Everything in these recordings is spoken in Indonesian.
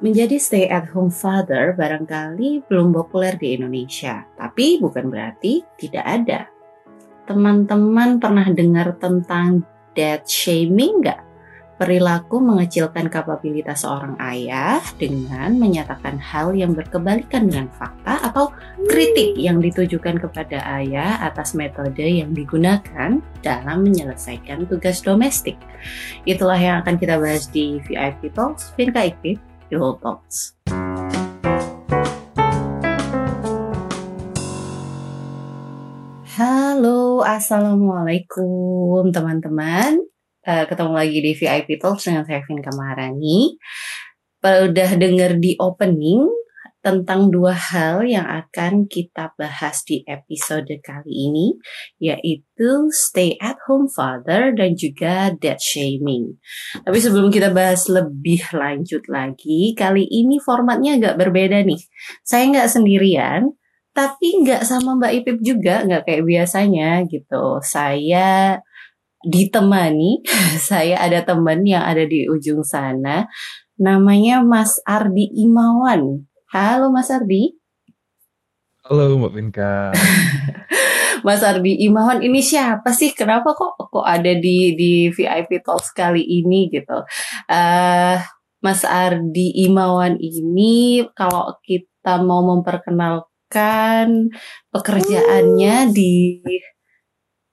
Menjadi stay at home father barangkali belum populer di Indonesia, tapi bukan berarti tidak ada. Teman-teman pernah dengar tentang dad shaming nggak? Perilaku mengecilkan kapabilitas seorang ayah dengan menyatakan hal yang berkebalikan dengan fakta atau kritik yang ditujukan kepada ayah atas metode yang digunakan dalam menyelesaikan tugas domestik. Itulah yang akan kita bahas di VIP Talks, Vinka Iktif, Pillow Talks. Halo, Assalamualaikum teman-teman. Uh, ketemu lagi di VIP Talks dengan saya Vinka Maharani. Udah denger di opening tentang dua hal yang akan kita bahas di episode kali ini, yaitu stay at home father dan juga debt shaming. Tapi sebelum kita bahas lebih lanjut lagi, kali ini formatnya agak berbeda nih. Saya nggak sendirian, tapi nggak sama Mbak Ipip juga, nggak kayak biasanya gitu. Saya ditemani, saya ada teman yang ada di ujung sana, namanya Mas Ardi Imawan. Halo Mas Ardi. Halo Mbak Vinka. Mas Ardi Imawan ini siapa sih? Kenapa kok kok ada di di VIP Talks kali ini gitu? Uh, Mas Ardi Imawan ini kalau kita mau memperkenalkan pekerjaannya di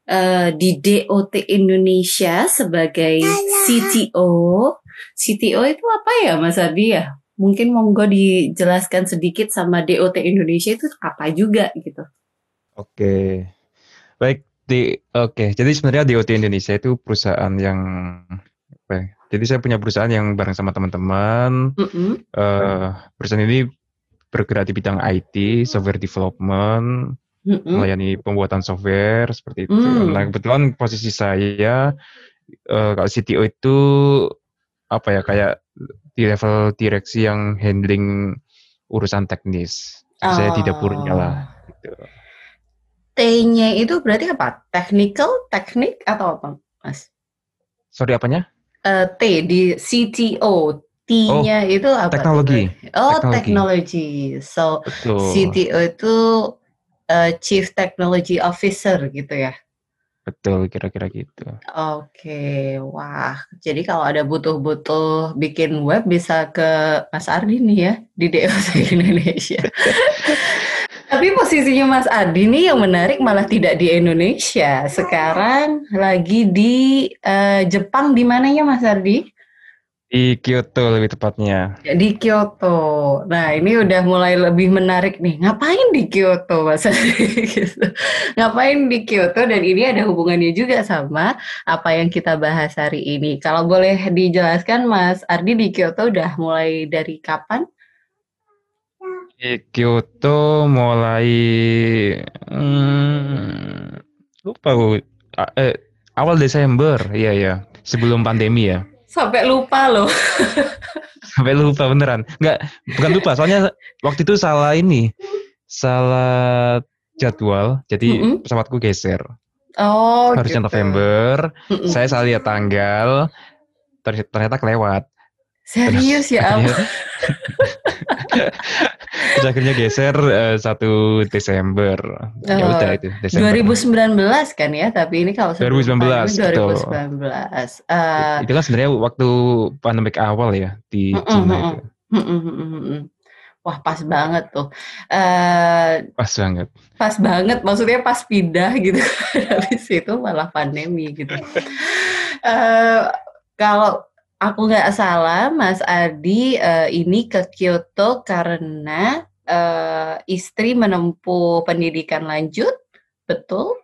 uh, di DOT Indonesia sebagai CTO. CTO itu apa ya Mas Ardi ya? Mungkin monggo dijelaskan sedikit sama DOT Indonesia itu apa juga gitu. Oke. Baik, di oke. Jadi sebenarnya DOT Indonesia itu perusahaan yang apa ya? Jadi saya punya perusahaan yang bareng sama teman-teman. Mm -hmm. uh, perusahaan ini bergerak di bidang IT, software development, mm -hmm. melayani pembuatan software seperti itu. Mm. Nah kebetulan posisi saya uh, kalau CTO itu apa ya kayak di level direksi yang handling urusan teknis. Oh. Saya di dapurnya lah. Gitu. T-nya itu berarti apa? Technical, teknik atau apa, Mas? Sorry apanya? Uh, T di CTO. T-nya oh, itu apa? Teknologi. Oh, teknologi. So Betul. CTO itu uh, Chief Technology Officer gitu ya? Betul, kira-kira gitu. Oke, wah. Jadi kalau ada butuh-butuh bikin web bisa ke Mas Ardi nih ya di DOC Indonesia. Tapi posisinya Mas Ardi nih yang menarik malah tidak di Indonesia. Sekarang lagi di uh, Jepang di mananya Mas Ardi? Di Kyoto lebih tepatnya. Ya, di Kyoto. Nah ini udah mulai lebih menarik nih. Ngapain di Kyoto Mas gitu. Ngapain di Kyoto dan ini ada hubungannya juga sama apa yang kita bahas hari ini. Kalau boleh dijelaskan Mas Ardi di Kyoto udah mulai dari kapan? Di Kyoto mulai hmm, lupa eh, awal Desember, iya ya, sebelum pandemi ya. Sampai lupa loh. Sampai lupa beneran. Enggak, bukan lupa. Soalnya waktu itu salah ini. Salah jadwal. Jadi mm -hmm. pesawatku geser. Oh, Harusnya gitu. November. Mm -mm. Saya salah lihat tanggal. Ternyata kelewat. Serius Terus, ya ampun. Terus akhirnya geser uh, Desember. Ya oh, ya udah itu Desember. 2019 kan ya, tapi ini kalau 2019 2019. Uh, itu kan sebenarnya waktu pandemik awal ya di mm -mm, Cina -mm. itu. Mm -mm, Wah pas banget tuh. Uh, pas banget. Pas banget, maksudnya pas pindah gitu. Habis itu malah pandemi gitu. uh, kalau aku nggak salah, Mas Adi uh, ini ke Kyoto karena uh, istri menempuh pendidikan lanjut, betul?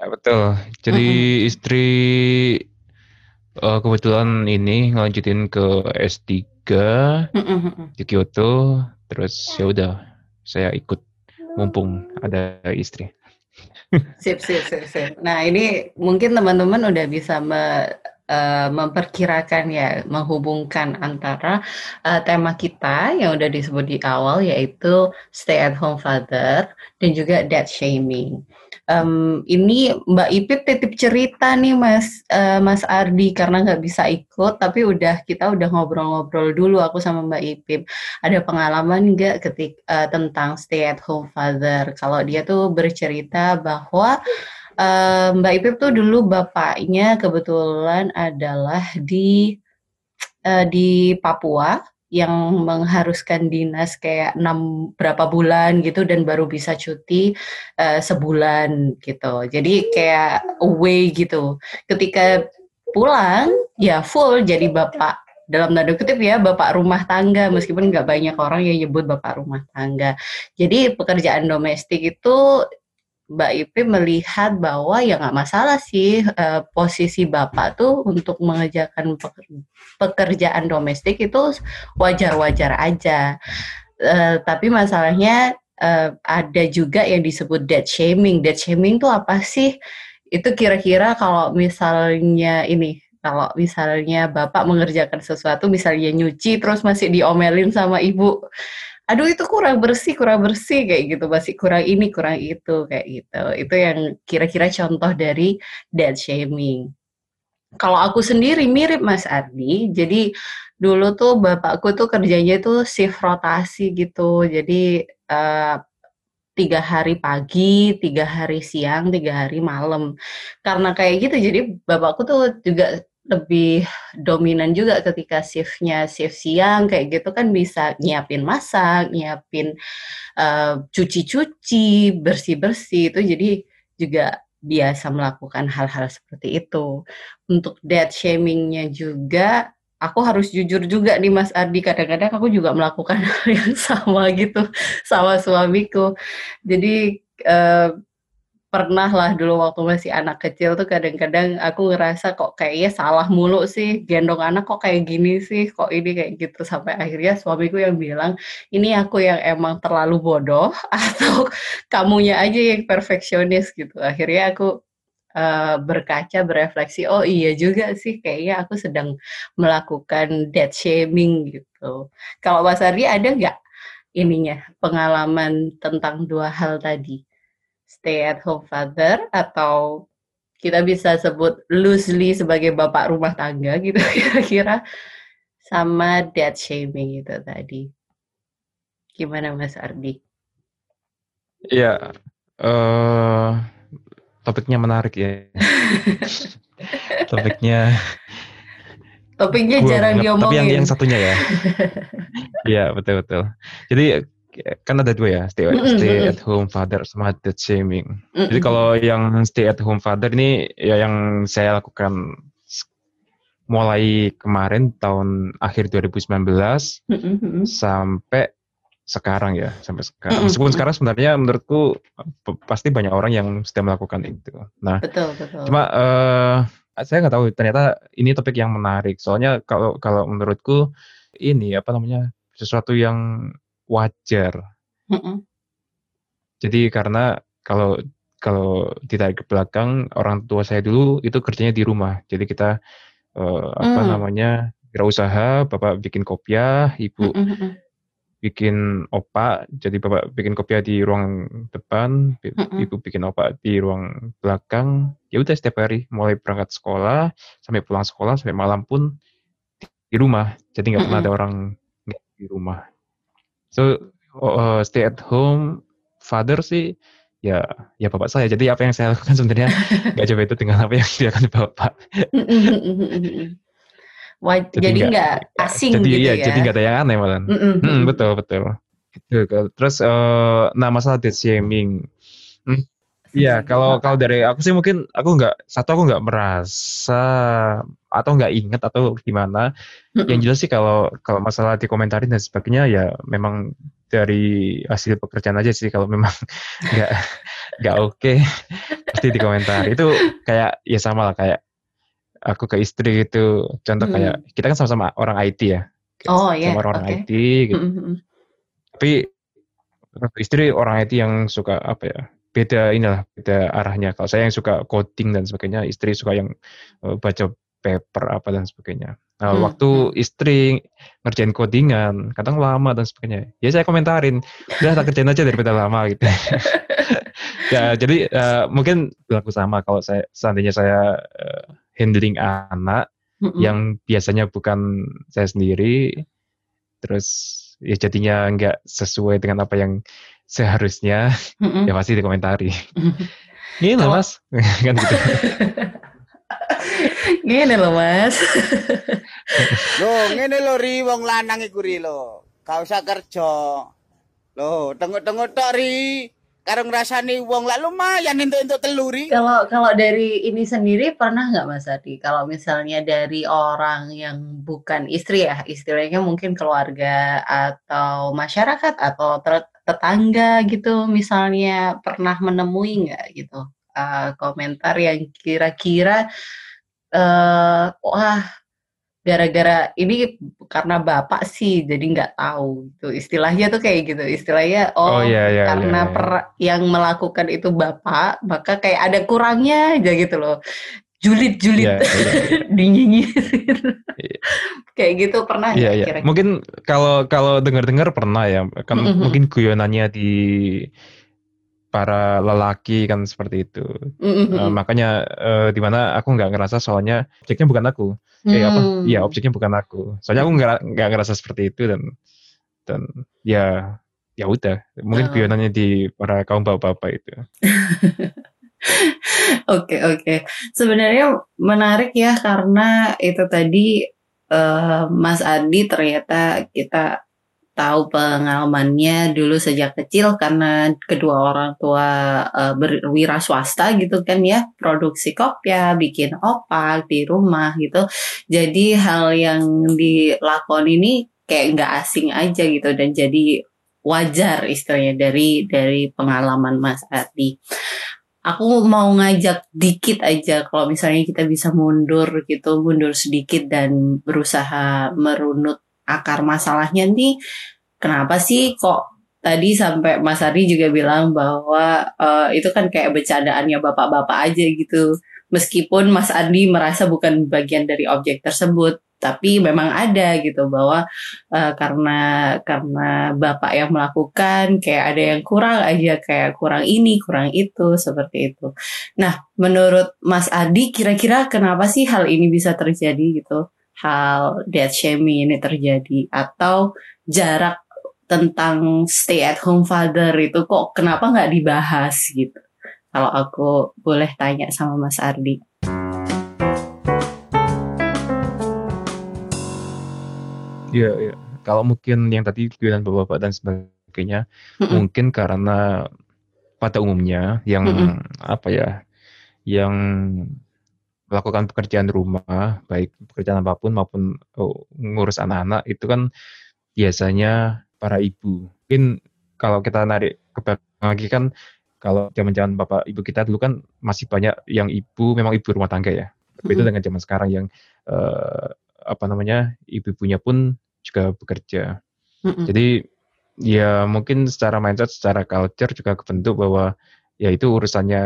Ya, betul. Jadi mm -hmm. istri uh, kebetulan ini ngelanjutin ke S3 mm -hmm. di Kyoto, terus ya udah saya ikut mumpung ada istri. Sip, sip, sip, sip. Nah ini mungkin teman-teman udah bisa me uh, memperkirakan ya menghubungkan antara uh, tema kita yang udah disebut di awal yaitu stay at home father dan juga dad shaming. Um, ini Mbak Ipit titip cerita nih Mas uh, Mas Ardi karena nggak bisa ikut tapi udah kita udah ngobrol-ngobrol dulu aku sama Mbak Ipip ada pengalaman nggak ketik uh, tentang stay at home father kalau dia tuh bercerita bahwa uh, Mbak Ipip tuh dulu bapaknya kebetulan adalah di uh, di Papua yang mengharuskan dinas kayak enam berapa bulan gitu dan baru bisa cuti uh, sebulan gitu. Jadi kayak away gitu. Ketika pulang ya full jadi bapak dalam tanda kutip ya bapak rumah tangga meskipun nggak banyak orang yang nyebut bapak rumah tangga. Jadi pekerjaan domestik itu Mbak Ipi melihat bahwa ya nggak masalah sih uh, posisi Bapak tuh untuk mengerjakan pekerjaan domestik itu wajar-wajar aja. Uh, tapi masalahnya uh, ada juga yang disebut dead shaming. Dead shaming tuh apa sih? Itu kira-kira kalau misalnya ini kalau misalnya bapak mengerjakan sesuatu misalnya nyuci terus masih diomelin sama ibu aduh itu kurang bersih kurang bersih kayak gitu masih kurang ini kurang itu kayak gitu. Itu yang kira-kira contoh dari dead shaming. Kalau aku sendiri mirip Mas Ardi jadi dulu tuh bapakku tuh kerjanya tuh shift rotasi gitu. Jadi uh, tiga hari pagi, tiga hari siang, tiga hari malam. Karena kayak gitu, jadi bapakku tuh juga lebih dominan juga ketika shiftnya shift siang kayak gitu kan bisa nyiapin masak, nyiapin uh, cuci-cuci, bersih-bersih itu jadi juga biasa melakukan hal-hal seperti itu. Untuk dead shamingnya juga aku harus jujur juga nih Mas Ardi kadang-kadang aku juga melakukan hal yang sama gitu sama suamiku. Jadi uh, pernah lah dulu waktu masih anak kecil tuh kadang-kadang aku ngerasa kok kayaknya salah mulu sih gendong anak kok kayak gini sih kok ini kayak gitu. Sampai akhirnya suamiku yang bilang ini aku yang emang terlalu bodoh atau kamunya aja yang perfeksionis gitu. Akhirnya aku uh, berkaca berefleksi oh iya juga sih kayaknya aku sedang melakukan dead shaming gitu. Kalau Mas Ardi ada nggak ininya pengalaman tentang dua hal tadi stay at home father atau kita bisa sebut loosely sebagai bapak rumah tangga gitu kira-kira sama dad shaming itu tadi. Gimana Mas Ardi? Iya, uh, topiknya menarik ya. topiknya topiknya jarang diomongin. Tapi yang yang satunya ya. Iya, betul betul. Jadi kan ada dua ya stay, mm-hmm. stay at home father sama dead shaming. Mm-hmm. Jadi kalau yang stay at home father ini ya yang saya lakukan mulai kemarin tahun akhir 2019 mm-hmm. sampai sekarang ya sampai sekarang. Mm-hmm. Meskipun sekarang sebenarnya menurutku pasti banyak orang yang sedang melakukan itu. Nah, betul, betul. cuma uh, saya nggak tahu ternyata ini topik yang menarik. Soalnya kalau kalau menurutku ini apa namanya sesuatu yang wajar. Mm-mm. Jadi karena kalau kalau ditarik ke belakang orang tua saya dulu itu kerjanya di rumah. Jadi kita uh, apa mm. namanya usaha, bapak bikin kopiah, ibu Mm-mm. bikin opak. Jadi bapak bikin kopiah di ruang depan, Mm-mm. ibu bikin opak di ruang belakang. Ya udah setiap hari mulai berangkat sekolah sampai pulang sekolah sampai malam pun di rumah. Jadi nggak pernah ada orang di rumah. So uh, stay at home father sih ya ya bapak saya. Jadi apa yang saya lakukan sebenarnya nggak jauh itu dengan apa yang dilakukan bapak. Wah, jadi nggak asing jadi, gitu ya, ya. Jadi nggak ada yang aneh malah. hmm, betul betul. Gitu. Terus uh, nah masalah dead shaming. Hmm, Iya, kalau kalau dari aku sih mungkin aku nggak satu aku nggak merasa atau nggak inget atau gimana. Yang jelas sih kalau kalau masalah dikomentarin dan sebagainya ya memang dari hasil pekerjaan aja sih kalau memang nggak nggak oke okay, pasti dikomentari. Itu kayak ya sama lah kayak aku ke istri gitu. Contoh hmm. kayak kita kan sama-sama orang IT ya. Oh iya. Sama orang okay. IT gitu. Tapi istri orang IT yang suka apa ya beda inilah beda arahnya. Kalau saya yang suka coding dan sebagainya, istri suka yang uh, baca paper apa dan sebagainya. Nah, hmm. waktu hmm. istri ngerjain codingan, kadang lama dan sebagainya. Ya saya komentarin, udah tak kerjain aja daripada lama gitu. ya jadi uh, mungkin berlaku sama kalau saya seandainya saya uh, handling anak mm yang biasanya bukan saya sendiri, terus ya jadinya nggak sesuai dengan apa yang seharusnya, mm ya pasti dikomentari. Ini loh mas, kan gitu. Gini loh mas. lo ngene lo ri wong lanang iku ri lo. Gak usah kerja. Lo tengok-tengok tok ri. Karo ngrasani wong lah lumayan entuk-entuk teluri. Kalau kalau dari ini sendiri pernah nggak Mas Adi? Kalau misalnya dari orang yang bukan istri ya, istilahnya mungkin keluarga atau masyarakat atau tetangga gitu misalnya pernah menemui nggak gitu uh, komentar yang kira-kira uh, wah gara-gara ini karena bapak sih jadi nggak tahu gitu istilahnya tuh kayak gitu istilahnya oh, oh iya, iya, karena iya, iya. Per, yang melakukan itu bapak maka kayak ada kurangnya aja gitu loh julid-julid yeah, yeah. dinginyin yeah. kayak gitu pernah yeah, yeah. kira-kira mungkin kalau kalau dengar-dengar pernah ya kan mm -hmm. mungkin guyonannya di para lelaki kan seperti itu. Mm-hmm. Uh, makanya uh, di mana aku nggak ngerasa soalnya objeknya bukan aku. Mm. Eh apa? Iya objeknya bukan aku. Soalnya aku nggak nggak ngerasa seperti itu dan dan ya ya udah mungkin oh. guyonannya di para kaum bapak-bapak itu. Oke oke. Okay, okay. Sebenarnya menarik ya karena itu tadi uh, Mas Adi ternyata kita tahu pengalamannya dulu sejak kecil karena kedua orang tua uh, berwira swasta gitu kan ya produksi kopiah bikin opak di rumah gitu. Jadi hal yang dilakon ini kayak nggak asing aja gitu dan jadi wajar istilahnya dari dari pengalaman Mas Adi. Aku mau ngajak dikit aja kalau misalnya kita bisa mundur gitu mundur sedikit dan berusaha merunut akar masalahnya nih kenapa sih kok tadi sampai Mas Ari juga bilang bahwa uh, itu kan kayak bercandaannya bapak-bapak aja gitu. Meskipun Mas Adi merasa bukan bagian dari objek tersebut, tapi memang ada gitu bahwa uh, karena karena bapak yang melakukan kayak ada yang kurang aja kayak kurang ini, kurang itu seperti itu. Nah, menurut Mas Adi kira-kira kenapa sih hal ini bisa terjadi gitu? Hal death shaming ini terjadi atau jarak tentang stay at home father itu kok kenapa nggak dibahas gitu? Kalau aku boleh tanya sama Mas Ardi. Iya, iya. Kalau mungkin yang tadi bilang bapak-bapak dan sebagainya, mm -mm. mungkin karena pada umumnya yang mm -mm. apa ya, yang melakukan pekerjaan rumah, baik pekerjaan apa pun maupun oh, ngurus anak-anak itu kan biasanya para ibu. Mungkin kalau kita narik ke belakang lagi kan kalau zaman-zaman bapak ibu kita dulu kan masih banyak yang ibu memang ibu rumah tangga ya. Berbeda mm -hmm. dengan zaman sekarang yang uh, apa namanya ibu-ibunya pun juga bekerja. Mm -hmm. Jadi ya mungkin secara mindset, secara culture juga kebentuk bahwa ya itu urusannya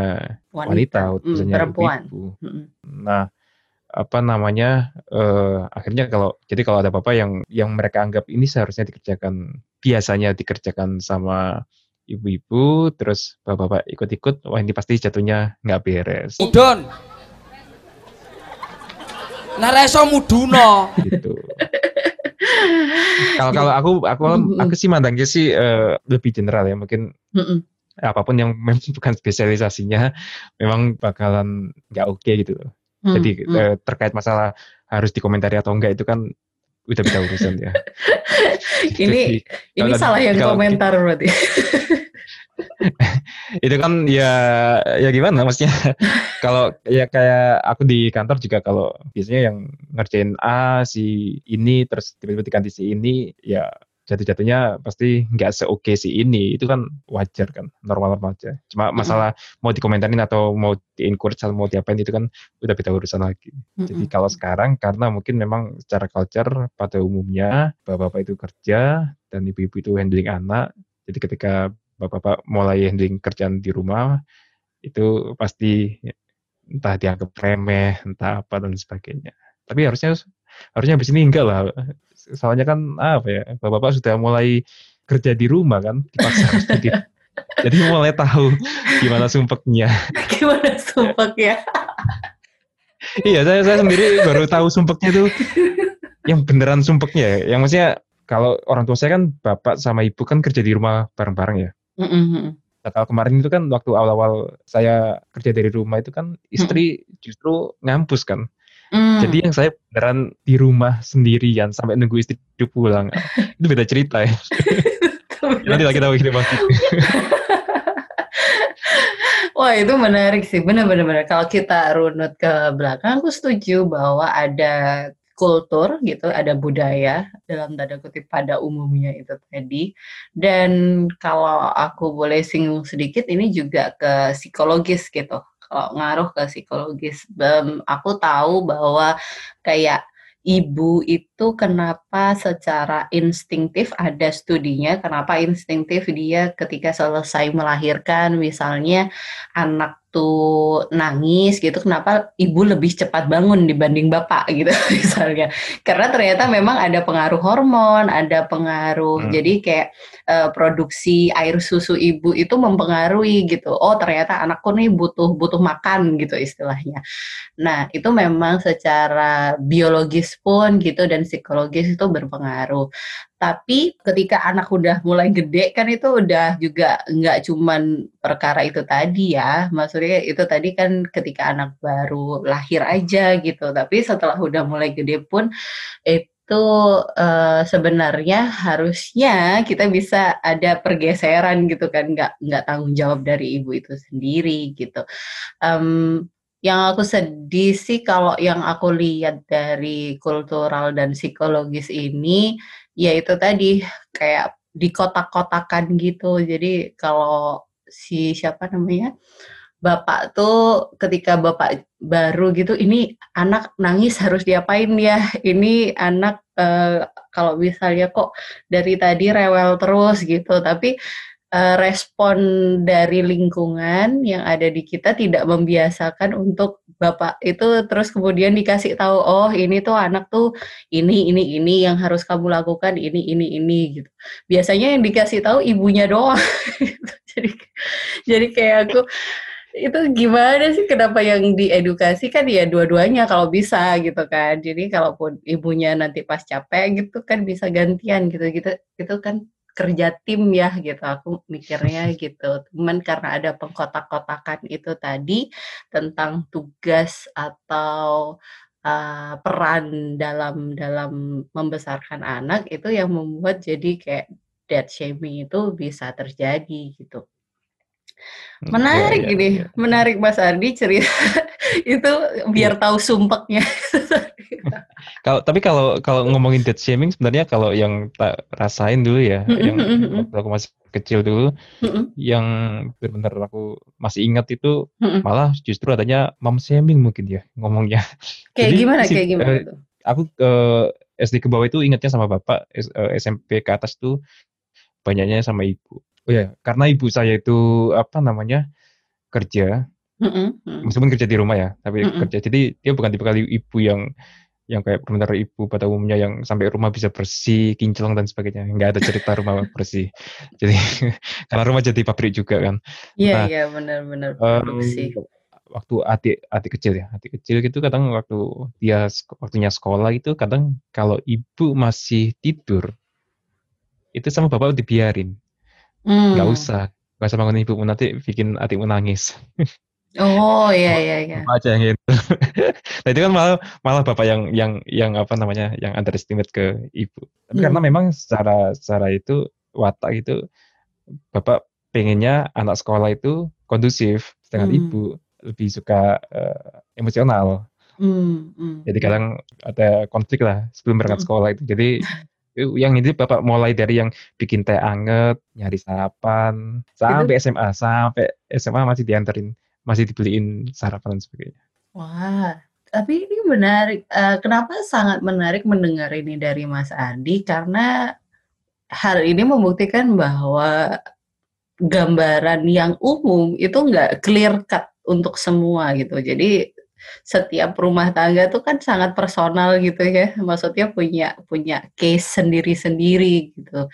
wanita, wanita urusannya mm, perempuan. ibu. Mm -hmm. Nah apa namanya uh, akhirnya kalau jadi kalau ada apa-apa yang yang mereka anggap ini seharusnya dikerjakan biasanya dikerjakan sama ibu-ibu terus bapak-bapak ikut-ikut wah ini pasti jatuhnya nggak beres. Mudon. Nareso muduno. Gitu. kalau kalau aku aku aku sih mandangnya sih uh, lebih general ya mungkin apa pun yang memang bukan spesialisasinya memang bakalan nggak oke okay gitu loh. Hmm, Jadi hmm. Eh, terkait masalah harus dikomentari atau enggak itu kan udah bisa urusan ya. ini Jadi, ini salah yang kalau, komentar berarti. itu kan ya ya gimana maksudnya kalau ya kayak aku di kantor juga kalau biasanya yang ngerjain A si ini terus tiba-tiba diganti si ini ya jatuh-jatuhnya pasti nggak seoke si ini. Itu kan wajar kan normal-normal aja. Cuma masalah mau dikomentarin atau mau di encourage atau mau diapain itu kan udah beda urusan lagi. Mm-hmm. jadi kalau sekarang karena mungkin memang secara culture pada umumnya bapak-bapak itu kerja dan ibu-ibu itu handling anak jadi ketika bapak-bapak mulai handling kerjaan di rumah itu pasti entah dianggap remeh entah apa dan sebagainya. Tapi harusnya harusnya habis ini enggak lah soalnya kan apa ya bapak-bapak sudah mulai kerja di rumah kan dipaksa jadi jadi mulai tahu gimana sumpeknya gimana sumpeknya iya saya saya sendiri baru tahu sumpeknya tuh yang beneran sumpeknya yang maksudnya kalau orang tua saya kan bapak sama ibu kan kerja di rumah bareng-bareng ya mm -hmm. Nah, kalau kemarin itu kan waktu awal-awal saya kerja dari rumah itu kan istri hmm. justru ngampus kan. Hmm. Jadi yang saya beneran di rumah sendirian sampai nunggu istri pulang. itu beda cerita ya. Nanti lagi tahu ini pasti. Wah itu menarik sih, benar-benar. Kalau kita runut ke belakang, aku setuju bahwa ada kultur gitu, ada budaya dalam tanda kutip pada umumnya itu tadi. Dan kalau aku boleh singgung sedikit, ini juga ke psikologis gitu. Kalau ngaruh ke psikologis, um, aku tahu bahwa kayak ibu itu kenapa secara instingtif ada studinya? Kenapa instingtif dia ketika selesai melahirkan misalnya anak waktu nangis gitu kenapa ibu lebih cepat bangun dibanding bapak gitu misalnya? Karena ternyata memang ada pengaruh hormon ada pengaruh hmm. jadi kayak uh, produksi air susu ibu itu mempengaruhi gitu. Oh ternyata anakku nih butuh butuh makan gitu istilahnya. Nah itu memang secara biologis pun gitu dan psikologis itu berpengaruh tapi ketika anak udah mulai gede kan itu udah juga nggak cuman perkara itu tadi ya. Maksudnya itu tadi kan ketika anak baru lahir aja gitu. Tapi setelah udah mulai gede pun itu uh, sebenarnya harusnya kita bisa ada pergeseran gitu kan nggak nggak tanggung jawab dari ibu itu sendiri gitu um, yang aku sedih sih kalau yang aku lihat dari kultural dan psikologis ini ya itu tadi kayak di kotak-kotakan gitu. Jadi kalau si siapa namanya bapak tuh ketika bapak baru gitu ini anak nangis harus diapain ya ini anak uh, kalau misalnya kok dari tadi rewel terus gitu tapi uh, respon dari lingkungan yang ada di kita tidak membiasakan untuk bapak itu terus kemudian dikasih tahu oh ini tuh anak tuh ini ini ini yang harus kamu lakukan ini ini ini gitu. Biasanya yang dikasih tahu ibunya doang. Jadi jadi kayak aku itu gimana sih? Kenapa yang diedukasi kan ya dua-duanya kalau bisa gitu kan. Jadi kalaupun ibunya nanti pas capek gitu kan bisa gantian gitu gitu itu kan kerja tim ya gitu aku mikirnya gitu cuman karena ada pengkotak-kotakan itu tadi tentang tugas atau uh, peran dalam dalam membesarkan anak itu yang membuat jadi kayak dead shaming itu bisa terjadi gitu Hmm, menarik ya, ya, ini, ya. menarik Mas Ardi cerita itu biar ya. tahu sumpeknya. kalau tapi kalau kalau ngomongin dead shaming sebenarnya kalau yang tak rasain dulu ya, mm -hmm. yang waktu aku masih kecil dulu, mm -hmm. yang benar-benar aku masih ingat itu mm -hmm. malah justru adanya mom shaming mungkin ya ngomongnya. Kayak Jadi, gimana? Si, kayak gimana uh, tuh? Aku ke uh, SD ke bawah itu ingatnya sama bapak, uh, eh, SMP ke atas tuh banyaknya sama ibu. Oh ya, karena ibu saya itu apa namanya kerja, mm-hmm. meskipun kerja di rumah ya, tapi mm-hmm. kerja. Jadi dia bukan tipe kali ibu yang yang kayak benar ibu pada umumnya yang sampai rumah bisa bersih, kinclong dan sebagainya. Enggak ada cerita rumah bersih. Jadi karena rumah jadi pabrik juga kan. Iya nah, iya benar-benar um, waktu adik adik kecil ya adik kecil gitu kadang waktu dia waktunya sekolah itu kadang kalau ibu masih tidur itu sama bapak dibiarin Hmm. Nggak usah, nggak usah bangun ibumu nanti bikin adikmu nangis. Oh iya iya iya. Bapak aja yang gitu. nah itu kan malah malah bapak yang yang yang apa namanya yang underestimate ke ibu. Tapi hmm. karena memang secara secara itu watak itu bapak pengennya anak sekolah itu kondusif, dengan hmm. ibu lebih suka uh, emosional. Hmm, hmm. Jadi kadang ada konflik lah sebelum berangkat hmm. sekolah itu. Jadi yang ini bapak mulai dari yang bikin teh anget, nyari sarapan, sampai itu... SMA, sampai SMA masih dianterin, masih dibeliin sarapan dan sebagainya. Wah, tapi ini menarik. Uh, kenapa sangat menarik mendengar ini dari Mas Andi? Karena hal ini membuktikan bahwa gambaran yang umum itu nggak clear cut untuk semua gitu. Jadi setiap rumah tangga tuh kan sangat personal gitu ya. Maksudnya punya punya case sendiri-sendiri gitu.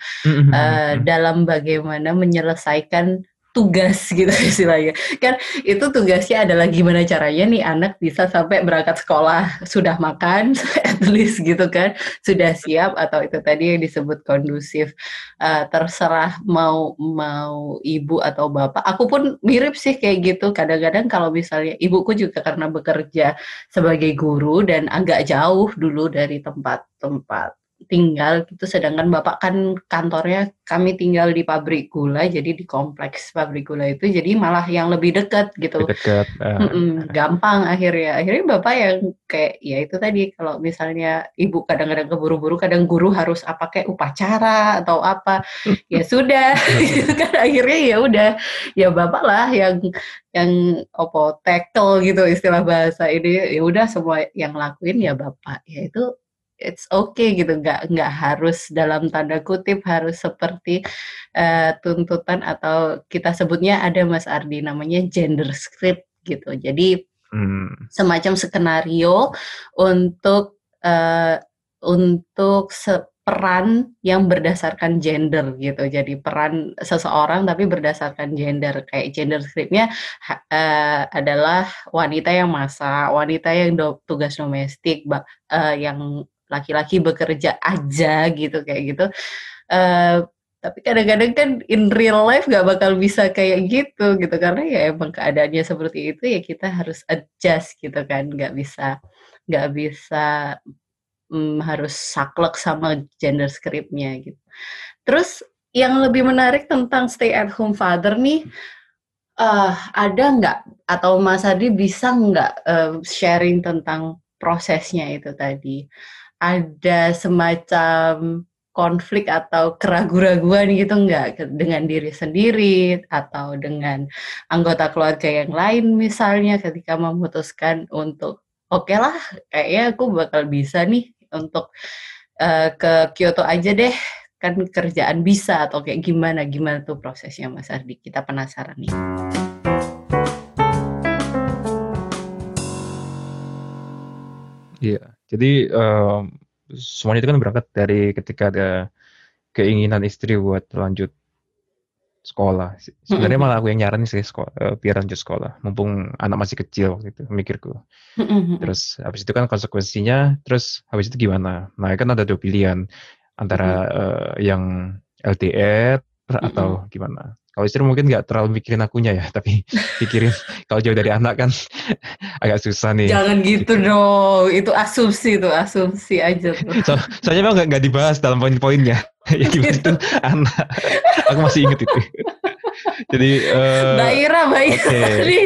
uh, dalam bagaimana menyelesaikan tugas gitu istilahnya. Kan itu tugasnya adalah gimana caranya nih anak bisa sampai berangkat sekolah sudah makan at least gitu kan sudah siap atau itu tadi yang disebut kondusif. Uh, terserah mau mau ibu atau bapak. Aku pun mirip sih kayak gitu. Kadang-kadang kalau misalnya ibuku juga karena bekerja sebagai guru dan agak jauh dulu dari tempat-tempat tinggal gitu sedangkan bapak kan kantornya kami tinggal di pabrik gula jadi di kompleks pabrik gula itu jadi malah yang lebih dekat gitu. Dekat uh. gampang akhirnya. Akhirnya bapak yang kayak ya itu tadi kalau misalnya ibu kadang-kadang keburu-buru kadang guru harus apa kayak upacara atau apa? Ya sudah gitu kan. Akhirnya ya udah ya bapak lah yang yang opo tackle gitu istilah bahasa ini. Ya udah semua yang lakuin ya bapak. Ya itu it's okay gitu nggak nggak harus dalam tanda kutip harus seperti uh, tuntutan atau kita sebutnya ada Mas Ardi namanya gender script gitu jadi hmm. semacam skenario untuk uh, untuk peran yang berdasarkan gender gitu. Jadi peran seseorang tapi berdasarkan gender. Kayak gender scriptnya uh, adalah wanita yang masak, wanita yang do, tugas domestik, uh, yang laki-laki bekerja aja gitu kayak gitu. Uh, tapi kadang-kadang kan in real life gak bakal bisa kayak gitu gitu karena ya emang keadaannya seperti itu ya kita harus adjust gitu kan nggak bisa nggak bisa um, harus saklek sama gender scriptnya gitu. Terus yang lebih menarik tentang stay at home father nih uh, ada nggak atau Mas Adi bisa nggak uh, sharing tentang prosesnya itu tadi? Ada semacam konflik atau keraguan-raguan gitu enggak dengan diri sendiri atau dengan anggota keluarga yang lain misalnya ketika memutuskan untuk oke okay lah kayaknya aku bakal bisa nih untuk uh, ke Kyoto aja deh. Kan kerjaan bisa atau kayak gimana? Gimana tuh prosesnya Mas Ardi? Kita penasaran nih. Iya, jadi um, semuanya itu kan berangkat dari ketika ada keinginan istri buat lanjut sekolah. Sebenarnya malah aku yang nyaranin sih sekolah, uh, biar lanjut sekolah, mumpung anak masih kecil waktu itu, mikirku. Terus habis itu kan konsekuensinya, terus habis itu gimana? Nah kan ada dua pilihan antara uh, yang LDR atau gimana. Kalau istri mungkin nggak terlalu mikirin akunya ya, tapi pikirin kalau jauh dari anak kan agak susah nih. Jangan gitu, gitu. dong, itu asumsi tuh, asumsi aja tuh. So, soalnya memang nggak dibahas dalam poin-poinnya. ya gitu. itu anak, aku masih inget itu. Jadi, uh, Mbak Ira, Mbak Ira, okay.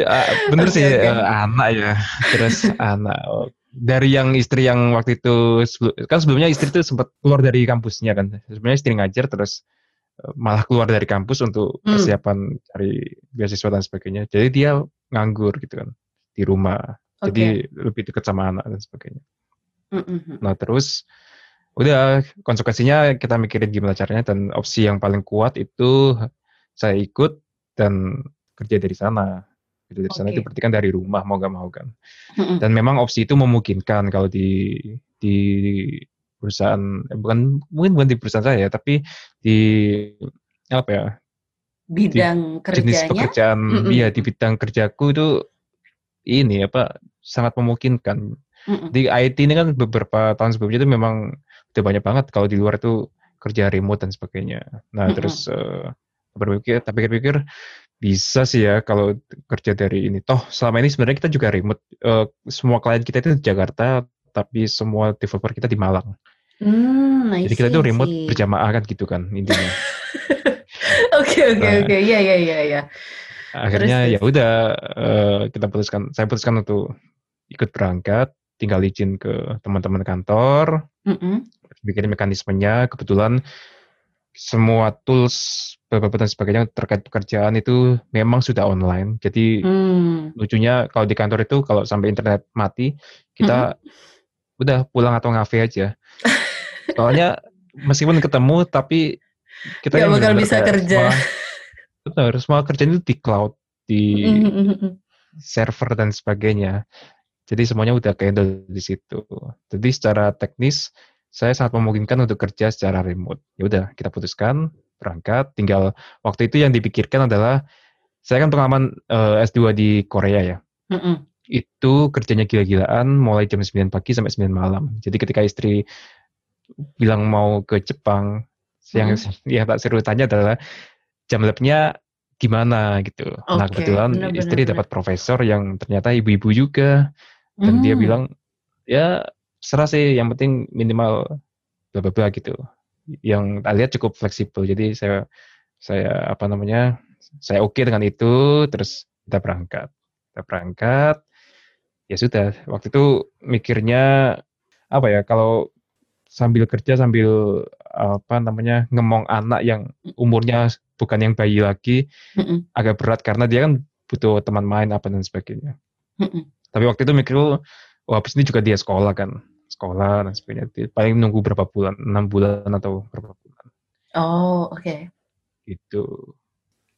ya, bener okay, sih okay. Uh, anak ya, terus anak. Okay dari yang istri yang waktu itu kan sebelumnya istri itu sempat keluar dari kampusnya kan sebenarnya istri ngajar terus eh, malah keluar dari kampus untuk hmm. persiapan hmm. cari beasiswa dan sebagainya jadi dia nganggur gitu kan di rumah okay. jadi lebih dekat sama anak dan sebagainya mm -hmm. nah terus udah konsekuensinya kita mikirin gimana caranya dan opsi yang paling kuat itu saya ikut dan kerja dari sana gitu dari okay. sana itu berarti kan dari rumah mau gak mau kan dan memang opsi itu memungkinkan kalau di di perusahaan eh, bukan mungkin bukan di perusahaan saya tapi di apa ya bidang di, jenis pekerjaan mm-hmm. ya di bidang kerjaku itu ini apa sangat memungkinkan mm-hmm. di IT ini kan beberapa tahun sebelumnya itu memang udah banyak banget kalau di luar itu kerja remote dan sebagainya nah mm-hmm. terus uh, berpikir tapi pikir bisa sih ya kalau kerja dari ini. Toh selama ini sebenarnya kita juga remote. Uh, semua klien kita itu di Jakarta, tapi semua developer kita di Malang. Hmm, Jadi kita itu remote berjamaah kan gitu kan intinya. Oke oke nah. oke, iya iya iya ya. Akhirnya ya udah uh, kita putuskan, saya putuskan untuk ikut berangkat, tinggal izin ke teman-teman kantor, mm -hmm. bikin mekanismenya. Kebetulan semua tools beberapa dan sebagainya terkait pekerjaan itu memang sudah online. Jadi hmm. lucunya kalau di kantor itu kalau sampai internet mati kita hmm. udah pulang atau ngafe aja. Soalnya meskipun ketemu tapi kita nggak bakal bisa kerja. Semua, benar, semua kerjaan itu di cloud. di server dan sebagainya. Jadi semuanya udah handle di situ. Jadi secara teknis saya sangat memungkinkan untuk kerja secara remote. Ya udah, kita putuskan berangkat. Tinggal waktu itu yang dipikirkan adalah saya kan pengalaman uh, eh, S2 di Korea ya. Mm -mm. Itu kerjanya gila-gilaan mulai jam 9 pagi sampai 9 malam. Jadi ketika istri bilang mau ke Jepang, mm. yang yang tak seru tanya adalah jam labnya gimana gitu. Okay. Nah kebetulan benar, istri dapat profesor yang ternyata ibu-ibu juga dan hmm. dia bilang ya serah sih yang penting minimal bla bla bla gitu. Yang tak lihat cukup fleksibel. Jadi saya saya apa namanya saya oke okay dengan itu terus kita berangkat. Kita berangkat ya sudah. Waktu itu mikirnya apa ya kalau sambil kerja sambil apa namanya ngemong anak yang umurnya bukan yang bayi lagi mm agak berat karena dia kan butuh teman main apa dan sebagainya. -mm. Tapi waktu itu mikir, oh habis ini juga dia sekolah kan, sekolah dan sebagainya. Paling nunggu berapa bulan, enam bulan atau berapa bulan. Oh oke. Okay. Gitu.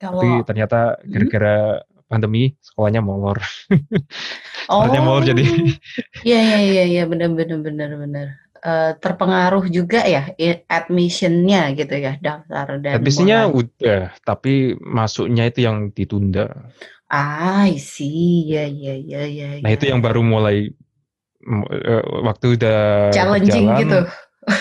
Kalau... Tapi ternyata hmm? gara-gara hmm? pandemi sekolahnya molor. oh. molor jadi. Iya iya iya iya benar benar benar benar. Uh, terpengaruh juga ya admissionnya gitu ya daftar dan admissionnya udah tapi masuknya itu yang ditunda Ah, I see. Ya, ya, ya, ya. Nah, ya. itu yang baru mulai waktu udah challenging berjalan, gitu.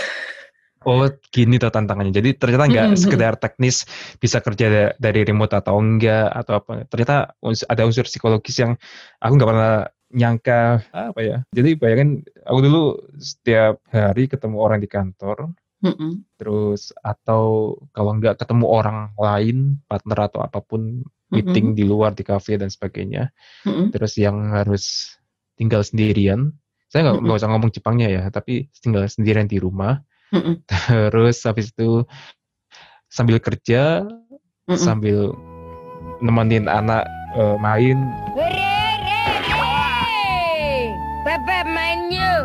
oh, gini tuh tantangannya. Jadi ternyata nggak mm -hmm. sekedar teknis bisa kerja dari remote atau enggak atau apa. Ternyata ada unsur psikologis yang aku nggak pernah nyangka apa ya. Jadi bayangin aku dulu setiap hari ketemu orang di kantor, Mm -hmm. Terus atau kalau nggak ketemu orang lain, partner atau apa pun, meeting mm -hmm. di luar di cafe dan sebagainya. Mm -hmm. Terus yang harus tinggal sendirian, saya nggak mm -hmm. usah ngomong Jepangnya ya, tapi tinggal sendirian di rumah. Mm -hmm. Terus habis itu sambil kerja, mm -hmm. sambil nemenin anak uh, main. Pepe main yuk.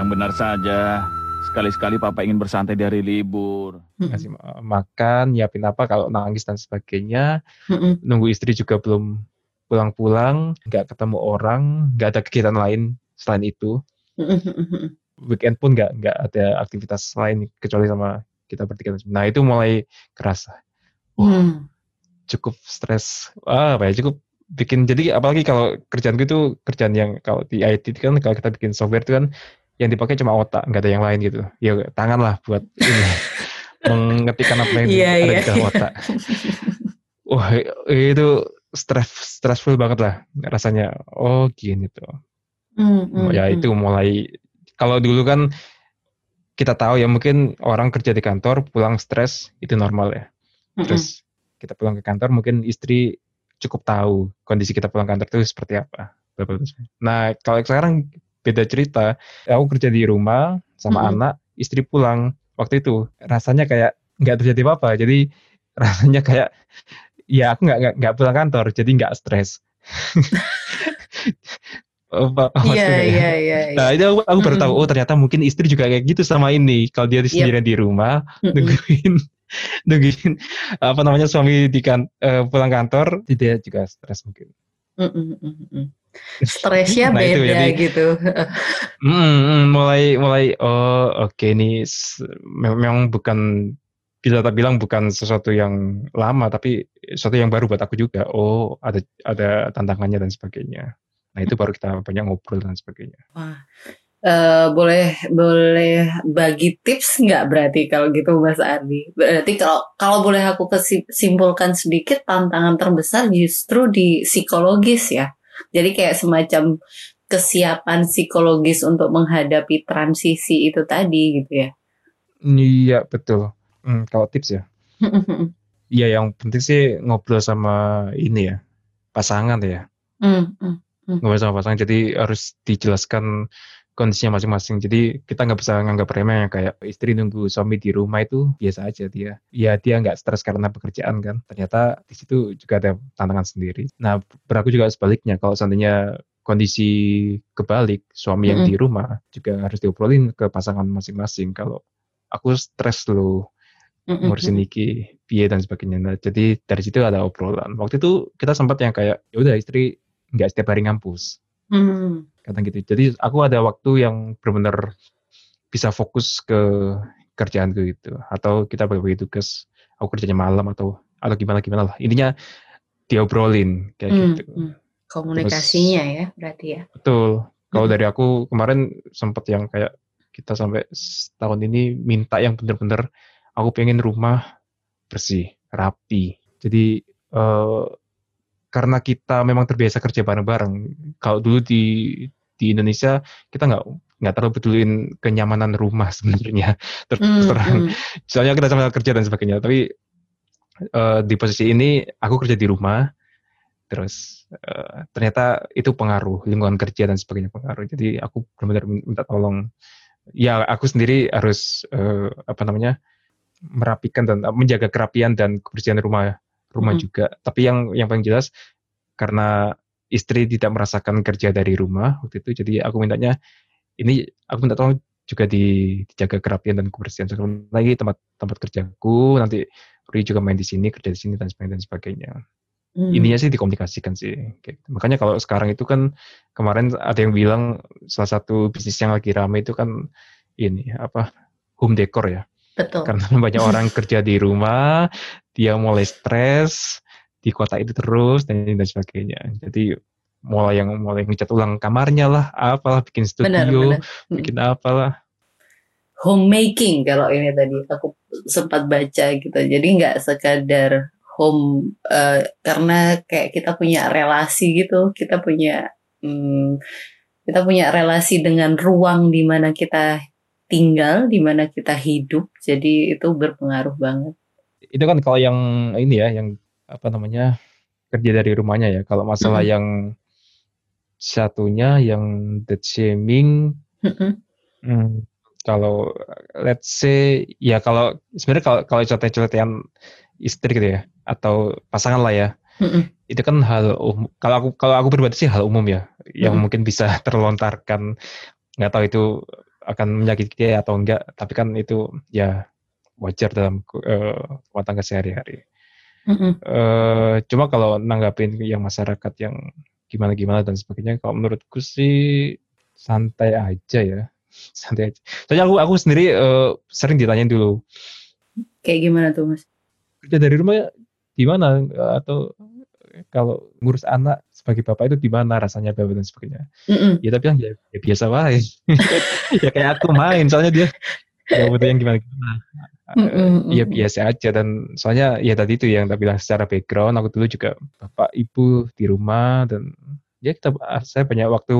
Yang benar saja. Sekali-sekali papa ingin bersantai dari libur. Kasih makan, nyiapin apa kalau nangis dan sebagainya. Nunggu istri juga belum pulang-pulang, nggak ketemu orang, nggak ada kegiatan lain selain itu. Weekend pun nggak nggak ada aktivitas lain kecuali sama kita bertiga. Nah itu mulai kerasa. Wah, mm. cukup stres. Ah, apa ya, cukup bikin jadi apalagi kalau kerjaan itu kerjaan yang kalau di IT kan kalau kita bikin software itu kan yang dipakai cuma otak, nggak ada yang lain gitu. Ya tangan lah buat ini mengetikkan apa yang yeah, ada yeah. di dalam otak. Wah itu stress stressful banget lah rasanya. Oh gini tuh. Mm, mm, ya itu mm. mulai kalau dulu kan kita tahu ya mungkin orang kerja di kantor pulang stres itu normal ya. Terus kita pulang ke kantor mungkin istri cukup tahu kondisi kita pulang kantor itu seperti apa. Nah kalau sekarang beda cerita. Aku kerja di rumah sama hmm. anak, istri pulang. Waktu itu rasanya kayak nggak terjadi apa-apa. Jadi rasanya kayak ya aku nggak nggak pulang kantor, jadi nggak stres. Iya, iya, iya. Nah, itu aku, aku baru tahu, oh ternyata mungkin istri juga kayak gitu sama ini. Kalau dia sendirian yep. di rumah, nungguin, nungguin apa namanya suami di kan, uh, pulang kantor, dia juga stres mungkin. Mm -mm, stresnya nah, beda itu, jadi, gitu. mm, mulai mulai oh oke okay, ini memang bukan bisa tak bilang bukan sesuatu yang lama tapi sesuatu yang baru buat aku juga. Oh ada ada tantangannya dan sebagainya. Nah itu baru kita banyak ngobrol dan sebagainya. Wah. Uh, boleh boleh bagi tips nggak berarti kalau gitu Mas Ardi? Berarti kalau kalau boleh aku kesimpulkan sedikit tantangan terbesar justru di psikologis ya jadi kayak semacam kesiapan psikologis untuk menghadapi transisi itu tadi gitu ya. Iya betul. Hmm, kalau tips ya. Iya yang penting sih ngobrol sama ini ya pasangan ya. Mm, mm, mm. Ngobrol sama pasangan jadi harus dijelaskan kondisinya masing-masing. Jadi kita nggak bisa nganggap remeh kayak istri nunggu suami di rumah itu biasa aja dia. Ya dia nggak stres karena pekerjaan kan. Ternyata di situ juga ada tantangan sendiri. Nah berlaku juga sebaliknya. Kalau seandainya kondisi kebalik suami yang mm -hmm. di rumah juga harus diobrolin ke pasangan masing-masing. Kalau aku stres loh ngurusin Niki piye dan sebagainya. Nah, jadi dari situ ada obrolan. Waktu itu kita sempat yang kayak ya udah istri nggak setiap hari ngampus. Hmm. Kata gitu. Jadi aku ada waktu yang benar-benar bisa fokus ke kerjaan gitu. Atau kita bagi tugas, aku kerjanya malam atau atau gimana gimana lah. Intinya diobrolin kayak hmm, gitu. Hmm. Komunikasinya Terus, ya berarti ya. Betul. Kalau hmm. dari aku kemarin sempat yang kayak kita sampai tahun ini minta yang benar-benar aku pengen rumah bersih, rapi. Jadi uh, karena kita memang terbiasa kerja bareng-bareng. Kalau dulu di di Indonesia kita nggak nggak terlalu pedulin kenyamanan rumah sebenarnya ter mm, terang. Mm. Soalnya kita sama kerja dan sebagainya. Tapi uh, di posisi ini aku kerja di rumah, terus uh, ternyata itu pengaruh lingkungan kerja dan sebagainya pengaruh. Jadi aku benar-benar minta tolong. Ya aku sendiri harus uh, apa namanya merapikan dan menjaga kerapian dan kebersihan rumah rumah hmm. juga. Tapi yang yang paling jelas karena istri tidak merasakan kerja dari rumah waktu itu, jadi aku mintanya ini aku minta tolong juga di, dijaga kerapian dan kebersihan. Sekali lagi tempat tempat kerjaku nanti Ri juga main di sini kerja di sini dan sebagainya dan sebagainya. Hmm. Ininya sih dikomunikasikan sih. Gitu. Makanya kalau sekarang itu kan kemarin ada yang bilang salah satu bisnis yang lagi rame itu kan ini apa home decor ya. Betul. Karena banyak orang kerja di rumah, dia mulai stres di kota itu terus dan dan sebagainya. Jadi mulai yang mulai ngecat ulang kamarnya lah, apalah bikin studio, benar, benar. Hmm. bikin apalah. Homemaking kalau ini tadi aku sempat baca gitu. Jadi nggak sekadar home uh, karena kayak kita punya relasi gitu, kita punya hmm, kita punya relasi dengan ruang di mana kita tinggal, di mana kita hidup. Jadi itu berpengaruh banget. Itu kan kalau yang ini ya, yang apa namanya kerja dari rumahnya ya. Kalau masalah mm -hmm. yang satunya yang the shaming, mm -hmm. hmm, kalau let's say ya kalau sebenarnya kalau kalau celotehan istri gitu ya atau pasangan lah ya. Mm -hmm. Itu kan hal um, kalau aku kalau aku pribadi sih hal umum ya, yang mm -hmm. mungkin bisa terlontarkan nggak tahu itu akan menyakiti dia atau enggak tapi kan itu ya wajar dalam uh, rumah tangga sehari-hari. Mm-hmm. uh, cuma kalau nanggapin yang masyarakat yang gimana-gimana dan sebagainya kalau menurutku sih santai aja ya. Santai aja. Soalnya aku aku sendiri uh, sering ditanyain dulu. Kayak gimana tuh mas? Kerja dari rumah gimana? Atau kalau ngurus anak sebagai bapak itu gimana rasanya bapak dan sebagainya. Mm-mm. Ya tapi yang ya, ya biasa wae. ya kayak aku main soalnya dia ya butuh yang gimana gimana. Ya biasa aja dan soalnya ya tadi itu yang tak bilang secara background aku dulu juga bapak ibu di rumah dan ya kita saya banyak waktu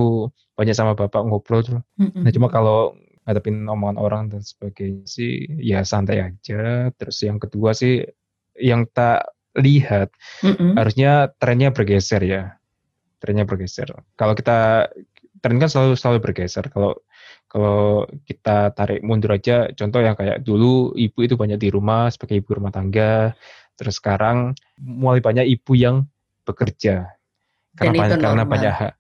banyak sama bapak ngobrol tuh. Nah cuma kalau ngadepin omongan orang dan sebagainya sih ya santai aja. Terus yang kedua sih yang tak lihat mm-hmm. harusnya trennya bergeser ya trennya bergeser. Kalau kita tren kan selalu selalu bergeser. Kalau kalau kita tarik mundur aja contoh yang kayak dulu ibu itu banyak di rumah sebagai ibu rumah tangga. Terus sekarang mulai banyak ibu yang bekerja. Karena banyak, karena banyak hak.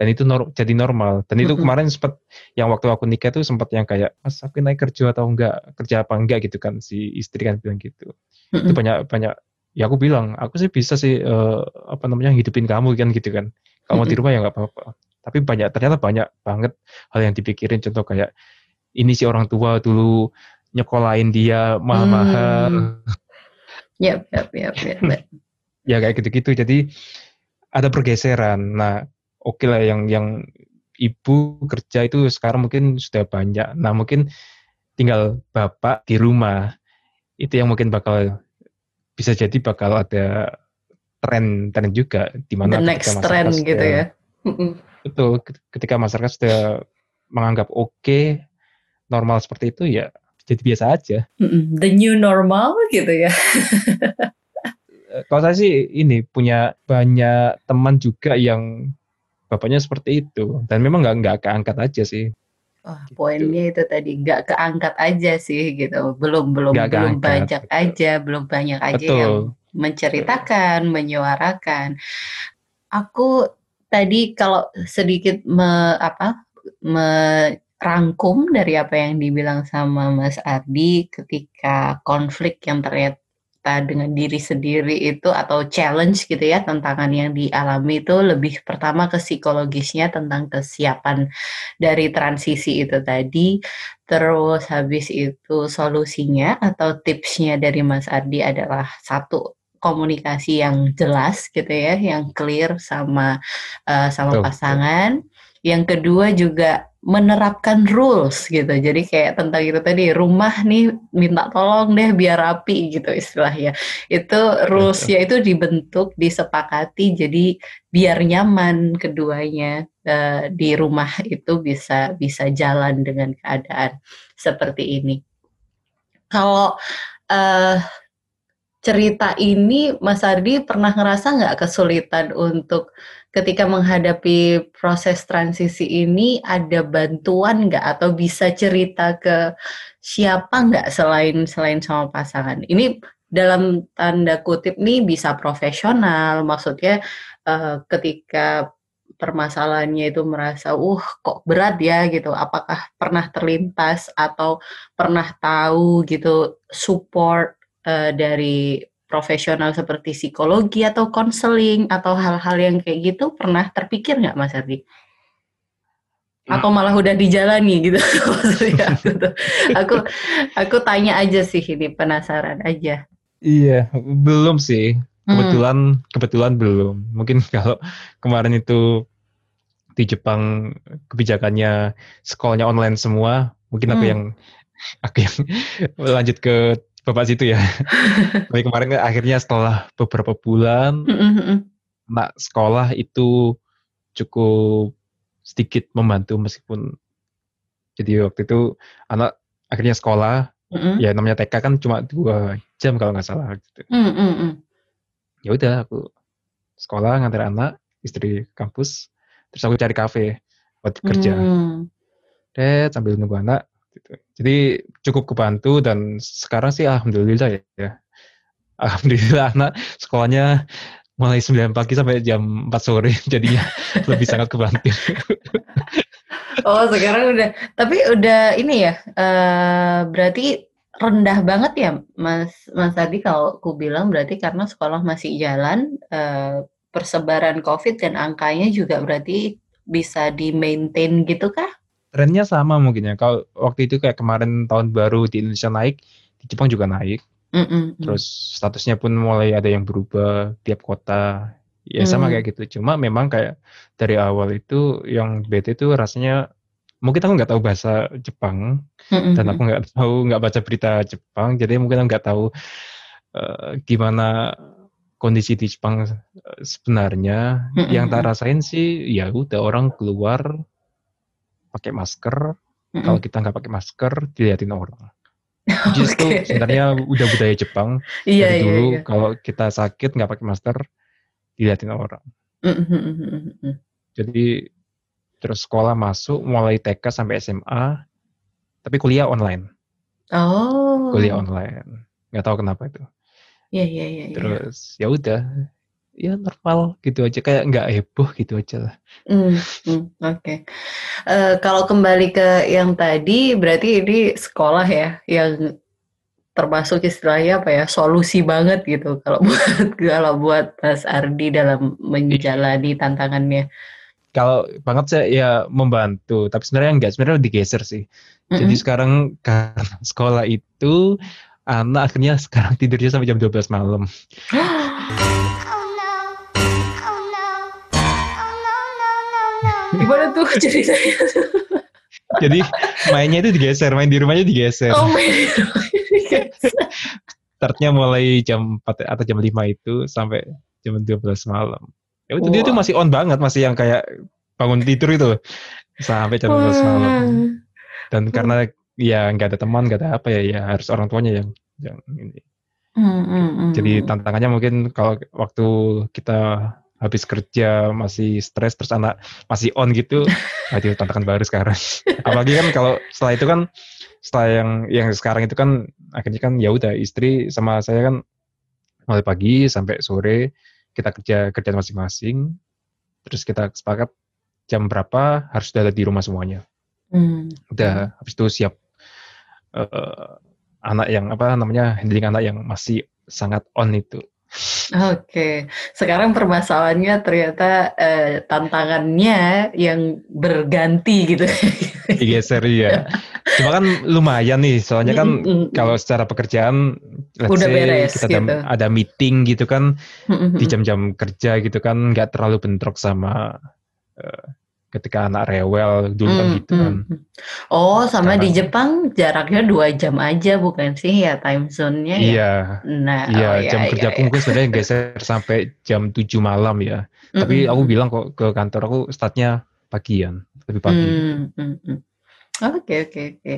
Dan itu nor- jadi normal. Dan itu kemarin sempat yang waktu aku nikah itu sempat yang kayak mas aku naik kerja atau enggak? Kerja apa enggak? gitu kan si istri kan bilang gitu. Itu banyak banyak ya aku bilang aku sih bisa sih uh, apa namanya hidupin kamu kan gitu kan. Kamu di rumah ya nggak apa-apa. Tapi banyak ternyata banyak banget hal yang dipikirin. Contoh kayak ini si orang tua dulu nyekolahin dia mahal-mahal. Hmm. yep, yep, yep, yep. ya kayak gitu-gitu. Jadi ada pergeseran. Nah oke okay lah yang yang ibu kerja itu sekarang mungkin sudah banyak. Nah mungkin tinggal bapak di rumah itu yang mungkin bakal bisa jadi bakal ada tren tren juga di mana The next trend gitu ya. Betul, ketika masyarakat sudah menganggap oke okay, normal seperti itu ya jadi biasa aja. The new normal gitu ya. Eh, kalau saya sih ini punya banyak teman juga yang bapaknya seperti itu dan memang nggak nggak keangkat aja sih. Oh, gitu. poinnya itu tadi nggak keangkat aja sih gitu, belum belum gak belum keangkat, banyak betul. aja, belum banyak aja betul. yang menceritakan, betul. menyuarakan. Aku tadi kalau sedikit me, apa merangkum dari apa yang dibilang sama Mas Ardi ketika konflik yang terlihat cerita dengan diri sendiri itu atau challenge gitu ya tantangan yang dialami itu lebih pertama ke psikologisnya tentang kesiapan dari transisi itu tadi. Terus habis itu solusinya atau tipsnya dari Mas Ardi adalah satu komunikasi yang jelas gitu ya yang clear sama uh, sama pasangan. Yang kedua juga menerapkan rules gitu. Jadi kayak tentang itu tadi rumah nih minta tolong deh biar rapi gitu istilahnya. Itu rulesnya itu dibentuk, disepakati jadi biar nyaman keduanya uh, di rumah itu bisa bisa jalan dengan keadaan seperti ini. Kalau uh, cerita ini Mas Ardi pernah ngerasa nggak kesulitan untuk ketika menghadapi proses transisi ini ada bantuan nggak? Atau bisa cerita ke siapa nggak selain selain sama pasangan? Ini dalam tanda kutip nih bisa profesional, maksudnya uh, ketika permasalahannya itu merasa, uh kok berat ya gitu, apakah pernah terlintas atau pernah tahu gitu support uh, dari profesional seperti psikologi atau konseling atau hal-hal yang kayak gitu pernah terpikir nggak Mas Ardi? Atau malah udah dijalani gitu aku Aku aku tanya aja sih ini penasaran aja. Iya, belum sih. Kebetulan hmm. kebetulan belum. Mungkin kalau kemarin itu di Jepang kebijakannya sekolahnya online semua, mungkin aku hmm. yang aku yang lanjut ke bapak situ ya. Tapi kemarin akhirnya setelah beberapa bulan, anak sekolah itu cukup sedikit membantu meskipun jadi waktu itu anak akhirnya sekolah, mm-hmm. ya namanya TK kan cuma dua jam kalau nggak salah gitu. Mm-hmm. Ya udah aku sekolah ngantar anak, istri kampus, terus aku cari kafe buat kerja. Mm. Deh sambil nunggu anak, Gitu. Jadi cukup kebantu dan sekarang sih alhamdulillah ya. ya. Alhamdulillah anak sekolahnya mulai 9 pagi sampai jam 4 sore jadinya lebih sangat kebantu. oh sekarang udah, tapi udah ini ya, uh, berarti rendah banget ya Mas Mas tadi kalau aku bilang berarti karena sekolah masih jalan, uh, persebaran COVID dan angkanya juga berarti bisa di maintain gitu kah? Trennya sama mungkin ya. Kalau waktu itu kayak kemarin tahun baru di Indonesia naik, di Jepang juga naik. Mm -mm. Terus statusnya pun mulai ada yang berubah tiap kota. Ya mm. sama kayak gitu. Cuma memang kayak dari awal itu yang bete itu rasanya mungkin aku nggak tahu bahasa Jepang mm dan aku nggak tahu nggak baca berita Jepang, jadi mungkin aku nggak tahu uh, gimana kondisi di Jepang sebenarnya. Mm -hmm. Yang tak rasain sih ya udah orang keluar pakai masker. Mm-hmm. Kalau kita nggak pakai masker, dilihatin orang. Justru okay. sebenarnya udah budaya Jepang iya, dari iya, dulu iya. kalau kita sakit nggak pakai masker, dilihatin orang. Mm-hmm. Jadi terus sekolah masuk mulai TK sampai SMA, tapi kuliah online. Oh. Kuliah online. Nggak tahu kenapa itu. Iya iya iya. iya. Terus ya udah ya normal gitu aja kayak nggak heboh gitu aja lah. Hmm, hmm, Oke. Okay. Uh, eh, kalau kembali ke yang tadi berarti ini sekolah ya yang termasuk istilahnya apa ya solusi banget gitu kalau buat kalau buat Mas Ardi dalam menjalani tantangannya. Kalau banget saya ya membantu, tapi sebenarnya enggak, sebenarnya digeser sih. Mm-hmm. Jadi sekarang karena sekolah itu anak akhirnya sekarang tidurnya sampai jam 12 malam. Gimana tuh ceritanya? Jadi mainnya itu digeser, main di rumahnya digeser. Oh, main di rumahnya digeser. Startnya mulai jam 4 atau jam 5 itu sampai jam 12 malam. Ya itu wow. dia tuh masih on banget, masih yang kayak bangun tidur itu sampai jam 12 malam. Dan karena ya nggak ada teman, nggak ada apa ya, ya harus orang tuanya yang yang ini. Mm, mm, mm. Jadi tantangannya mungkin kalau waktu kita habis kerja masih stres terus anak masih on gitu itu tantangan baru sekarang apalagi kan kalau setelah itu kan setelah yang yang sekarang itu kan akhirnya kan ya udah istri sama saya kan mulai pagi sampai sore kita kerja kerja masing-masing terus kita sepakat jam berapa harus sudah ada di rumah semuanya hmm. udah habis itu siap uh, anak yang apa namanya handling anak yang masih sangat on itu. Oke, sekarang permasalahannya ternyata eh, tantangannya yang berganti gitu. Digeser ya. Cuma kan lumayan nih, soalnya kan mm, mm, kalau secara pekerjaan, udah say, beres kita gitu. ada, ada meeting gitu kan di jam-jam kerja gitu kan, nggak terlalu bentrok sama uh, ketika anak rewel dulu kan gitu kan. Oh, sama Sekarang, di Jepang jaraknya dua jam aja bukan sih ya time zone-nya ya? Iya. Nah, iya, oh, jam iya, kerja iya, mungkin iya. sebenarnya geser sampai jam 7 malam ya. Mm-hmm. Tapi aku bilang kok ke kantor aku startnya pagian, lebih pagi. Mm-hmm. Oke, oke, oke.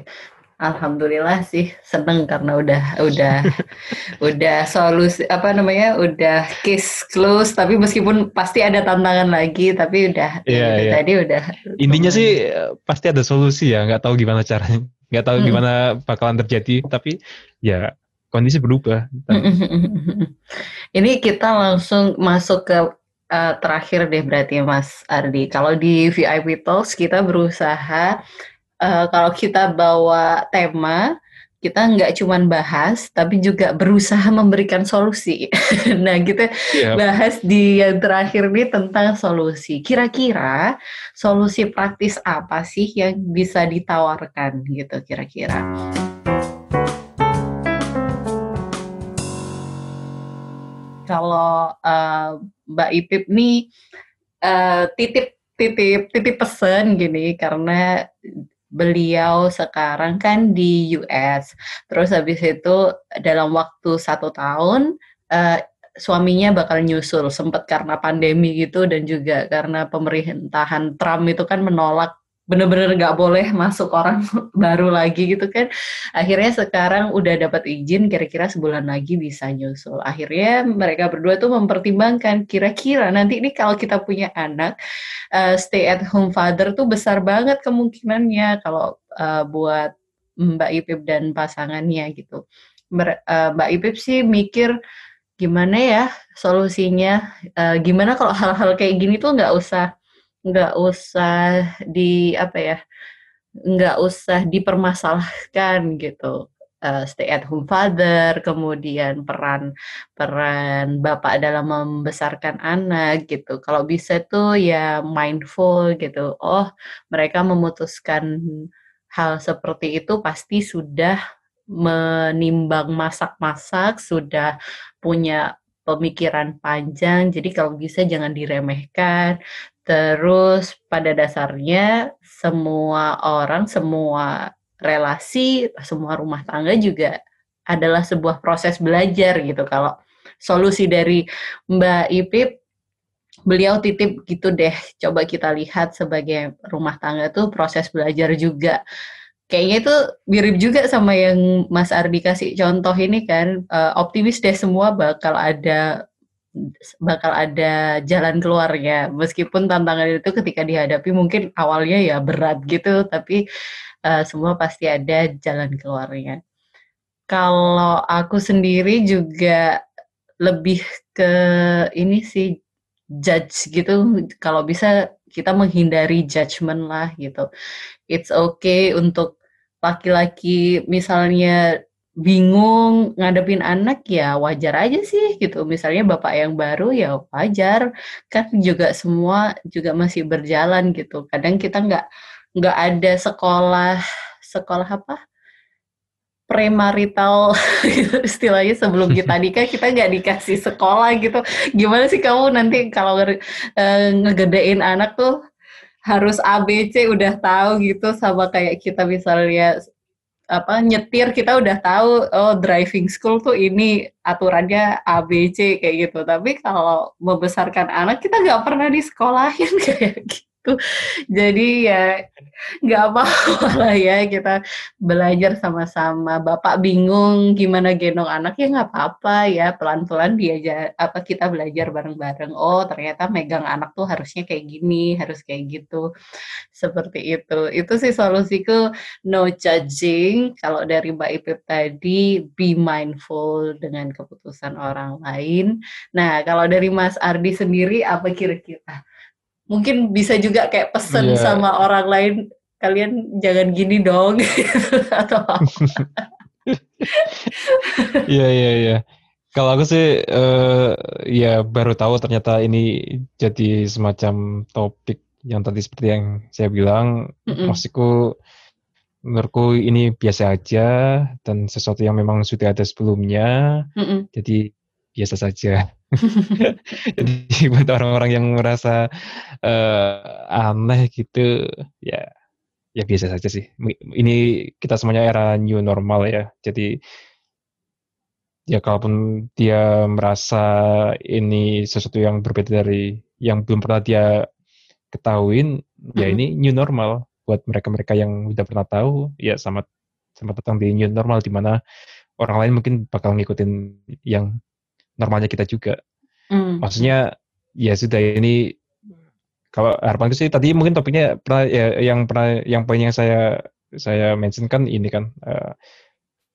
Alhamdulillah sih seneng karena udah udah udah solusi apa namanya udah case close. Tapi meskipun pasti ada tantangan lagi tapi udah yeah, yeah. tadi udah intinya sih pasti ada solusi ya. Nggak tahu gimana caranya. Nggak tahu hmm. gimana bakalan terjadi. Tapi ya kondisi berubah. Ini kita langsung masuk ke uh, terakhir deh berarti Mas Ardi. Kalau di VIP Talks kita berusaha uh, kalau kita bawa tema kita nggak cuma bahas tapi juga berusaha memberikan solusi. nah, kita yep. bahas di yang terakhir ini tentang solusi. Kira-kira solusi praktis apa sih yang bisa ditawarkan gitu kira-kira? Kalau uh, Mbak Ipip nih uh, titip titip titip pesan gini karena beliau sekarang kan di US. Terus habis itu dalam waktu satu tahun uh, suaminya bakal nyusul. Sempat karena pandemi gitu dan juga karena pemerintahan Trump itu kan menolak bener-bener nggak boleh masuk orang baru lagi gitu kan. Akhirnya sekarang udah dapat izin kira-kira sebulan lagi bisa nyusul. Akhirnya mereka berdua tuh mempertimbangkan kira-kira nanti ini kalau kita punya anak uh, stay at home father tuh besar banget kemungkinannya kalau uh, buat Mbak Ipip dan pasangannya gitu. Ber, uh, Mbak Ipip sih mikir gimana ya solusinya uh, gimana kalau hal-hal kayak gini tuh nggak usah nggak usah di apa ya nggak usah dipermasalahkan gitu. Uh, stay at home father kemudian peran peran bapak dalam membesarkan anak gitu. Kalau bisa tuh ya mindful gitu. Oh mereka memutuskan hal seperti itu pasti sudah menimbang masak-masak sudah punya pemikiran panjang. Jadi kalau bisa jangan diremehkan Terus pada dasarnya semua orang, semua relasi, semua rumah tangga juga adalah sebuah proses belajar gitu. Kalau solusi dari Mbak Ipip, beliau titip gitu deh, coba kita lihat sebagai rumah tangga tuh proses belajar juga. Kayaknya itu mirip juga sama yang Mas Ardi kasih contoh ini kan, uh, optimis deh semua bakal ada bakal ada jalan keluarnya. Meskipun tantangan itu ketika dihadapi mungkin awalnya ya berat gitu tapi uh, semua pasti ada jalan keluarnya. Kalau aku sendiri juga lebih ke ini sih judge gitu. Kalau bisa kita menghindari judgement lah gitu. It's okay untuk laki-laki misalnya bingung ngadepin anak ya wajar aja sih gitu. Misalnya bapak yang baru ya wajar kan juga semua juga masih berjalan gitu. Kadang kita nggak nggak ada sekolah sekolah apa premarital gitu istilahnya sebelum kita nikah kita nggak dikasih sekolah gitu. Gimana sih kamu nanti kalau uh, ngegedein anak tuh harus ABC udah tahu gitu sama kayak kita misalnya apa nyetir kita udah tahu oh driving school tuh ini aturannya ABC kayak gitu. Tapi kalau membesarkan anak kita nggak pernah di sekolahin kayak gitu gitu. Jadi ya nggak apa-apa lah ya kita belajar sama-sama. Bapak bingung gimana gendong anak ya nggak apa-apa ya pelan-pelan dia apa kita belajar bareng-bareng. Oh ternyata megang anak tuh harusnya kayak gini, harus kayak gitu. Seperti itu. Itu sih solusiku no judging. Kalau dari Mbak Ipip tadi be mindful dengan keputusan orang lain. Nah kalau dari Mas Ardi sendiri apa kira-kira? Mungkin bisa juga kayak pesen yeah. sama orang lain kalian jangan gini dong atau Iya iya iya. Kalau aku sih uh, ya baru tahu ternyata ini jadi semacam topik yang tadi seperti yang saya bilang, mm -mm. maksudku menurutku ini biasa aja dan sesuatu yang memang sudah ada sebelumnya, mm -mm. jadi biasa saja. jadi buat orang-orang yang merasa uh, aneh gitu, ya ya biasa saja sih. Ini kita semuanya era new normal ya, jadi ya kalaupun dia merasa ini sesuatu yang berbeda dari yang belum pernah dia ketahuin mm-hmm. ya ini new normal buat mereka-mereka yang udah pernah tahu ya sama sama datang di new normal di mana orang lain mungkin bakal ngikutin yang normalnya kita juga mm. maksudnya ya sudah ini kalau harapan sih tadi mungkin topiknya pernah ya, yang pernah yang poin yang saya saya mention kan ini kan uh,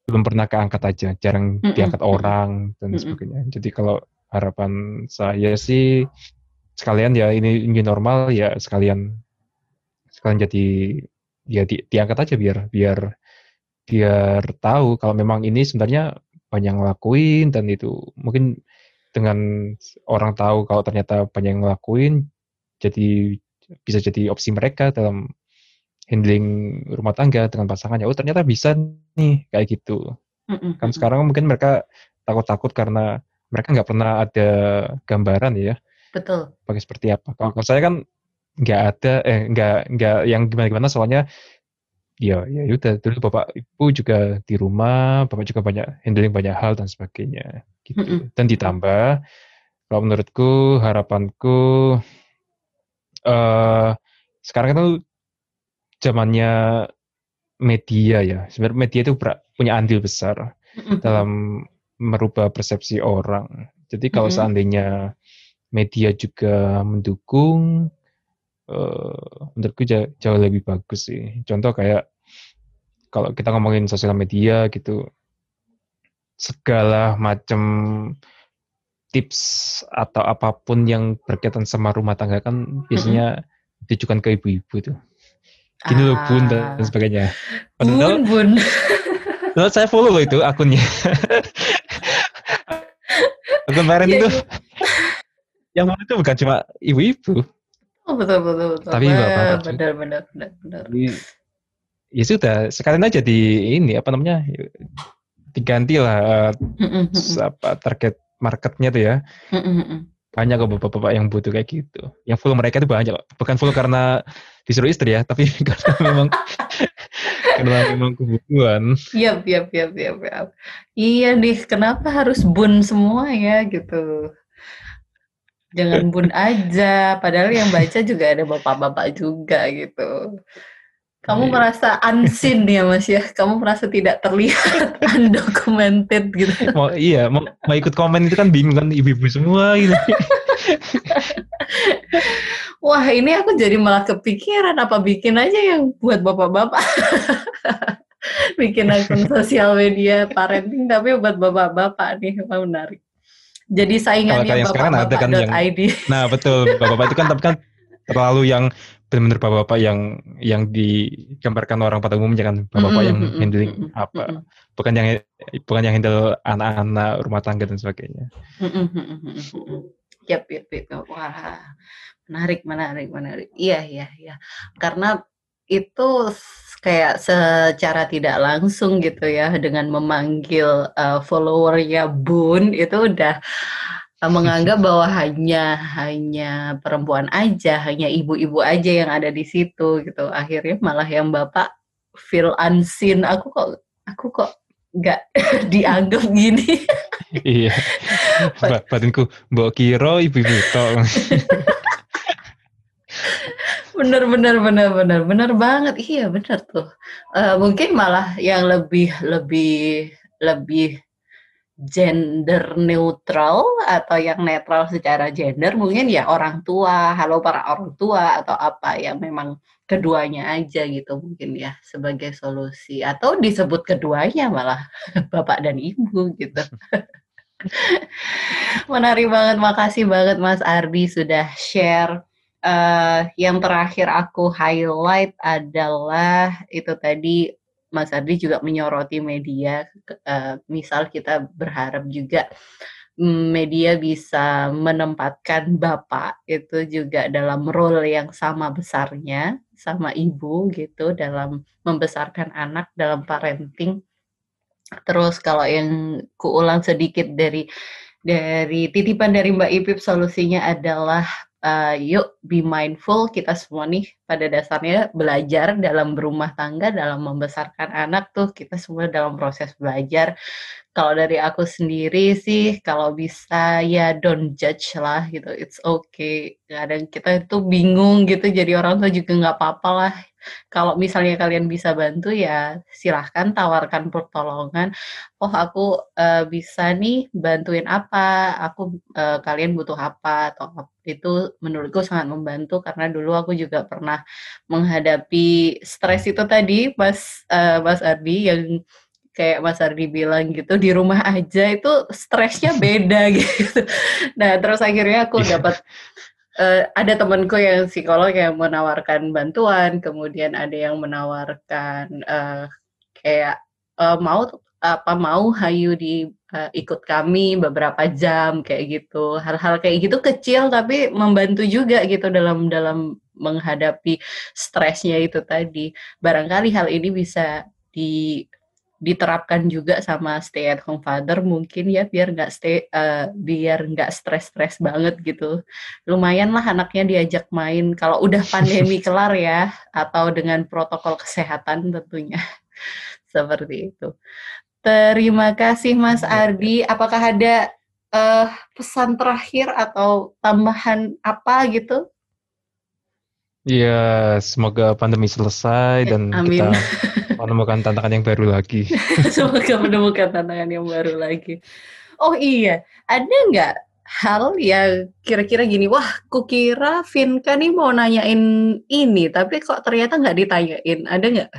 belum pernah keangkat aja, jarang mm -mm. diangkat orang dan mm -mm. sebagainya. Jadi kalau harapan saya sih sekalian ya ini new normal ya sekalian sekalian jadi ya di, diangkat aja biar biar biar tahu kalau memang ini sebenarnya banyak ngelakuin dan itu mungkin dengan orang tahu kalau ternyata banyak ngelakuin jadi bisa jadi opsi mereka dalam handling rumah tangga dengan pasangannya. Oh ternyata bisa nih kayak gitu. Mm-mm. Kan sekarang mungkin mereka takut-takut karena mereka nggak pernah ada gambaran ya. Betul. Pakai seperti apa. Kalau, kalau saya kan nggak ada, eh nggak nggak yang gimana-gimana soalnya ya ya udah dulu bapak ibu juga di rumah, bapak juga banyak handling banyak hal dan sebagainya gitu. Mm-mm. Dan ditambah kalau menurutku harapanku uh, sekarang itu zamannya media ya. Sebenarnya media itu punya andil besar mm-hmm. dalam merubah persepsi orang. Jadi kalau mm-hmm. seandainya media juga mendukung, uh, menurutku jauh, jauh lebih bagus sih. Contoh kayak kalau kita ngomongin sosial media gitu, segala macam tips atau apa pun yang berkaitan sama rumah tangga kan biasanya mm-hmm. ditujukan ke ibu-ibu tuh gini loh bun dan ah. sebagainya. Padahal, bun bun. Padahal saya follow loh itu akunnya. Akun kemarin ya, itu ya. yang mana itu bukan cuma ibu-ibu. Oh betul betul betul. Tapi bapak benar benar benar benar. Ya sudah, sekalian aja di ini apa namanya diganti lah uh, apa target marketnya tuh ya banyak kok bapak-bapak yang butuh kayak gitu. Yang follow mereka itu banyak Bukan follow karena disuruh istri ya, tapi karena memang karena memang kebutuhan. Iya, iya, iya, iya, iya. Iya nih, kenapa harus bun semua ya gitu. Jangan bun aja, padahal yang baca juga ada bapak-bapak juga gitu. Kamu iya. merasa unseen ya mas ya? Kamu merasa tidak terlihat undocumented gitu? Mau iya, mau, mau ikut komen itu kan bingung kan ibu-ibu semua gitu. Wah ini aku jadi malah kepikiran apa bikin aja yang buat bapak-bapak. bikin akun sosial media parenting tapi buat bapak-bapak nih, menarik. Jadi saingannya bapak-bapak.id. Nah betul, bapak-bapak itu kan tapi kan terlalu yang benar-benar bapak-bapak yang yang digambarkan orang pada umumnya kan bapak-bapak yang handling apa bukan yang bukan yang handle anak-anak rumah tangga dan sebagainya. Yap, yap, yap. Wah, menarik, menarik, menarik. Iya, iya, iya. Karena itu kayak secara tidak langsung gitu ya dengan memanggil uh, followernya Bun itu udah menganggap bahwa hanya hanya perempuan aja, hanya ibu-ibu aja yang ada di situ gitu. Akhirnya malah yang bapak feel unseen. Aku kok aku kok nggak dianggap gini. iya. Batinku mbok kira ibu-ibu tok. Bener bener bener bener. Bener banget. Iya bener tuh. Uh, mungkin malah yang lebih lebih lebih gender neutral atau yang netral secara gender mungkin ya orang tua, halo para orang tua atau apa yang memang keduanya aja gitu mungkin ya sebagai solusi. Atau disebut keduanya malah bapak dan ibu gitu. Menarik banget, makasih banget Mas Ardi sudah share. Uh, yang terakhir aku highlight adalah itu tadi Mas Ardi juga menyoroti media, uh, misal kita berharap juga media bisa menempatkan bapak itu juga dalam role yang sama besarnya sama ibu gitu dalam membesarkan anak dalam parenting. Terus kalau yang kuulang sedikit dari dari titipan dari Mbak Ipip solusinya adalah uh, yuk be mindful kita semua nih pada dasarnya belajar dalam berumah tangga dalam membesarkan anak tuh kita semua dalam proses belajar. Kalau dari aku sendiri sih kalau bisa ya don't judge lah gitu. It's okay. Kadang kita itu bingung gitu jadi orang tua juga nggak apa-apa lah kalau misalnya kalian bisa bantu ya silahkan tawarkan pertolongan oh aku uh, bisa nih bantuin apa aku uh, kalian butuh apa atau itu menurutku sangat membantu karena dulu aku juga pernah menghadapi stres itu tadi mas uh, mas Ardi yang kayak Mas Ardi bilang gitu di rumah aja itu stresnya beda gitu. Nah terus akhirnya aku iya. dapat uh, ada temanku yang psikolog yang menawarkan bantuan, kemudian ada yang menawarkan uh, kayak uh, mau apa mau Hayu di uh, ikut kami beberapa jam kayak gitu. Hal-hal kayak gitu kecil tapi membantu juga gitu dalam dalam menghadapi stresnya itu tadi. Barangkali hal ini bisa di diterapkan juga sama stay at home father mungkin ya biar nggak stay uh, biar nggak stres-stres banget gitu. Lumayan lah anaknya diajak main. Kalau udah pandemi kelar ya atau dengan protokol kesehatan tentunya. Seperti itu. Terima kasih Mas Ardi. Apakah ada uh, pesan terakhir atau tambahan apa gitu? Ya, semoga pandemi selesai dan Amin. kita menemukan tantangan yang baru lagi. semoga menemukan tantangan yang baru lagi. Oh iya, ada nggak hal yang kira-kira gini, wah kukira Vinka nih mau nanyain ini, tapi kok ternyata nggak ditanyain, ada nggak?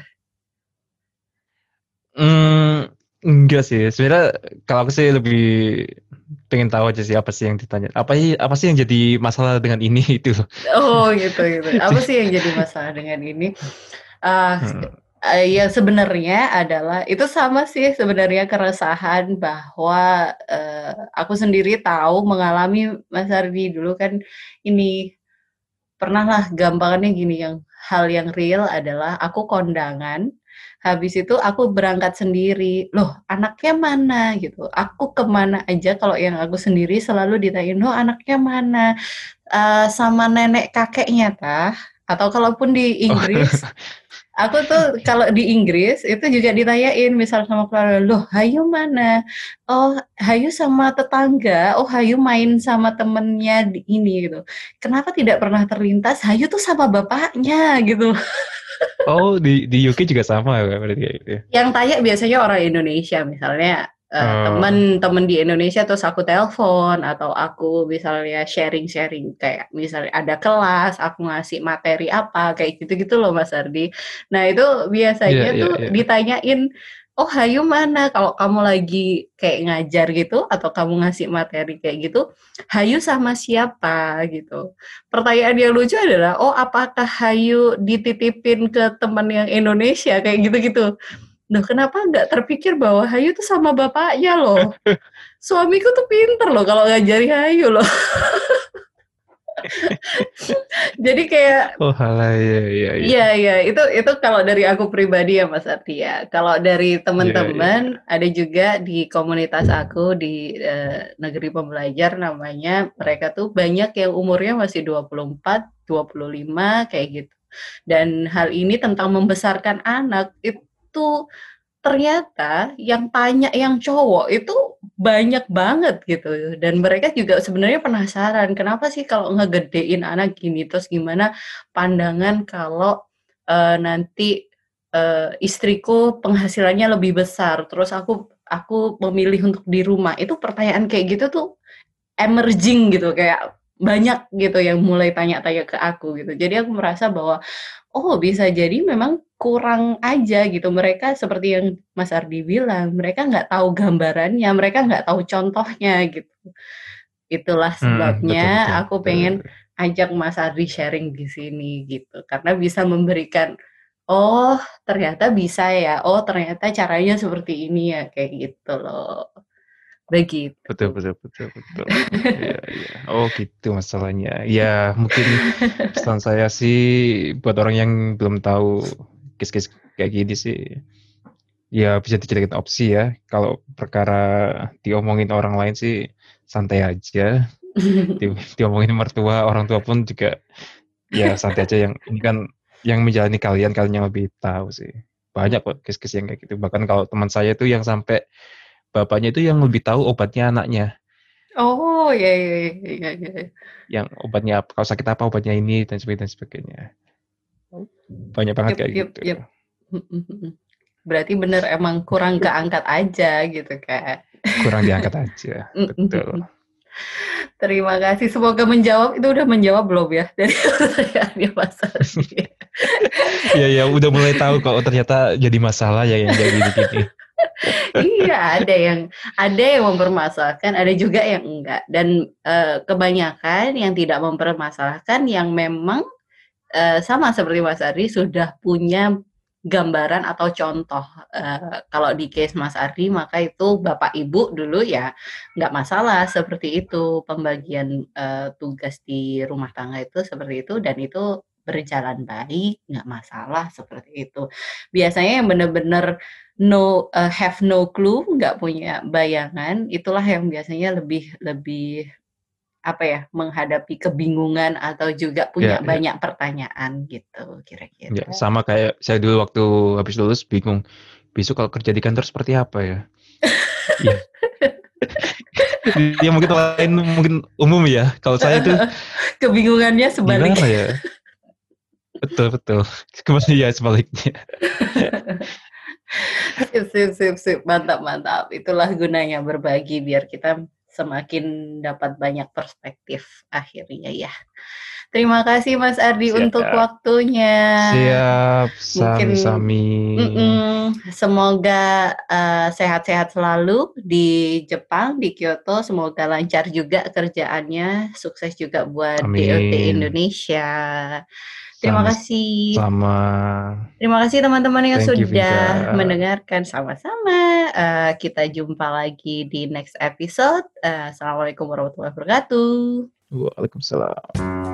Hmm, enggak sih, sebenarnya kalau aku sih lebih pengen tahu aja sih apa sih yang ditanya. Apa sih apa sih yang jadi masalah dengan ini itu Oh gitu gitu. Apa sih yang jadi masalah dengan ini? Uh, hmm. Uh, ya sebenarnya adalah itu sama sih sebenarnya keresahan bahwa uh, aku sendiri tahu mengalami Mas Ardi dulu kan ini pernah lah gampangannya gini yang hal yang real adalah aku kondangan Habis itu aku berangkat sendiri. Loh, anaknya mana gitu. Aku ke mana aja kalau yang aku sendiri selalu ditanyain, "Loh, anaknya mana?" Uh, sama nenek kakeknya tah? Atau kalaupun di oh. Inggris, oh. aku tuh kalau di Inggris itu juga ditanyain misal sama keluarga, "Loh, Hayu mana?" "Oh, Hayu sama tetangga." "Oh, Hayu main sama temennya di ini gitu." Kenapa tidak pernah terlintas Hayu tuh sama bapaknya gitu. Oh, di di UK juga sama ya berarti kayak gitu ya? Yang tanya biasanya orang Indonesia misalnya uh, oh. temen-temen di Indonesia terus aku telepon atau aku misalnya sharing-sharing kayak misalnya ada kelas aku ngasih materi apa kayak gitu-gitu loh Mas Ardi. Nah itu biasanya yeah, tuh yeah. ditanyain oh Hayu mana kalau kamu lagi kayak ngajar gitu atau kamu ngasih materi kayak gitu Hayu sama siapa gitu pertanyaan yang lucu adalah oh apakah Hayu dititipin ke teman yang Indonesia kayak gitu-gitu Duh, kenapa nggak terpikir bahwa Hayu tuh sama bapaknya loh? Suamiku tuh pinter loh kalau ngajari Hayu loh. Jadi kayak Oh, halah ya ya. Iya, iya, itu itu kalau dari aku pribadi ya Mas Artia. Kalau dari teman-teman ya, ya. ada juga di komunitas aku di uh, negeri pembelajar namanya mereka tuh banyak yang umurnya masih 24, 25 kayak gitu. Dan hal ini tentang membesarkan anak itu ternyata yang tanya yang cowok itu banyak banget gitu. Dan mereka juga sebenarnya penasaran kenapa sih kalau ngegedein anak gini? Terus gimana pandangan kalau uh, nanti uh, istriku penghasilannya lebih besar terus aku aku memilih untuk di rumah? Itu pertanyaan kayak gitu tuh emerging gitu kayak banyak gitu yang mulai tanya-tanya ke aku gitu. Jadi aku merasa bahwa oh bisa jadi memang kurang aja gitu. Mereka seperti yang Mas Ardi bilang mereka nggak tahu gambarannya mereka nggak tahu contohnya gitu. Itulah hmm, sebabnya hmm, betul, betul. aku pengen ajak Mas Ardi sharing di sini gitu. Karena bisa memberikan oh ternyata bisa ya. Oh ternyata caranya seperti ini ya kayak gitu loh begitu. Betul betul betul betul. Ya, ya. oh gitu masalahnya. Ya mungkin pesan saya sih buat orang yang belum tahu kis-kis kayak gini sih ya bisa dijadikan opsi ya. Kalau perkara diomongin orang lain sih santai aja. Di, diomongin mertua orang tua pun juga ya santai aja. Yang ini kan yang menjalani kalian kalian yang lebih tahu sih. Banyak kok kes-kes yang kayak gitu. Bahkan kalau teman saya itu yang sampai bapaknya itu yang lebih tahu obatnya anaknya. Oh ya ya ya ya, yang obatnya kalau sakit apa obatnya ini dan sebagainya dan sebagainya. Banyak banget yep, kayak yep, gitu. yep. berarti bener emang kurang keangkat aja gitu kan kurang diangkat aja betul. Terima kasih. Semoga menjawab itu udah menjawab belum ya? Dari pertanyaannya Mas Iya ya, udah mulai tahu kok oh, ternyata jadi masalah ya yang jadi begini. Iya, ada yang ada yang mempermasalahkan, ada juga yang enggak. Dan uh, kebanyakan yang tidak mempermasalahkan yang memang uh, sama seperti Mas Ari sudah punya gambaran atau contoh uh, kalau di case Mas Ardi maka itu bapak ibu dulu ya nggak masalah seperti itu pembagian uh, tugas di rumah tangga itu seperti itu dan itu berjalan baik nggak masalah seperti itu biasanya yang benar-benar no uh, have no clue nggak punya bayangan itulah yang biasanya lebih lebih apa ya menghadapi kebingungan atau juga punya yeah, ya. banyak yeah. pertanyaan gitu kira-kira. Yeah, sama kayak saya dulu waktu habis lulus bingung besok kalau kerja di kantor seperti apa ya. ya. ya mungkin lain mungkin umum ya. Kalau saya itu kebingungannya sebaliknya. ya? Betul betul. Kembali ya sebaliknya. sip, sip, sip, sip. Mantap, mantap. Itulah gunanya berbagi biar kita semakin dapat banyak perspektif akhirnya ya. Terima kasih Mas Ardi Siap. untuk waktunya. Siap, sami-sami. Semoga uh, sehat-sehat selalu di Jepang, di Kyoto. Semoga lancar juga kerjaannya. Sukses juga buat Amin. DOT Indonesia. Terima sama, kasih. Sama. Terima kasih teman-teman yang Thank sudah you, mendengarkan sama-sama. Uh, kita jumpa lagi di next episode. Uh, Assalamualaikum warahmatullahi wabarakatuh. Waalaikumsalam.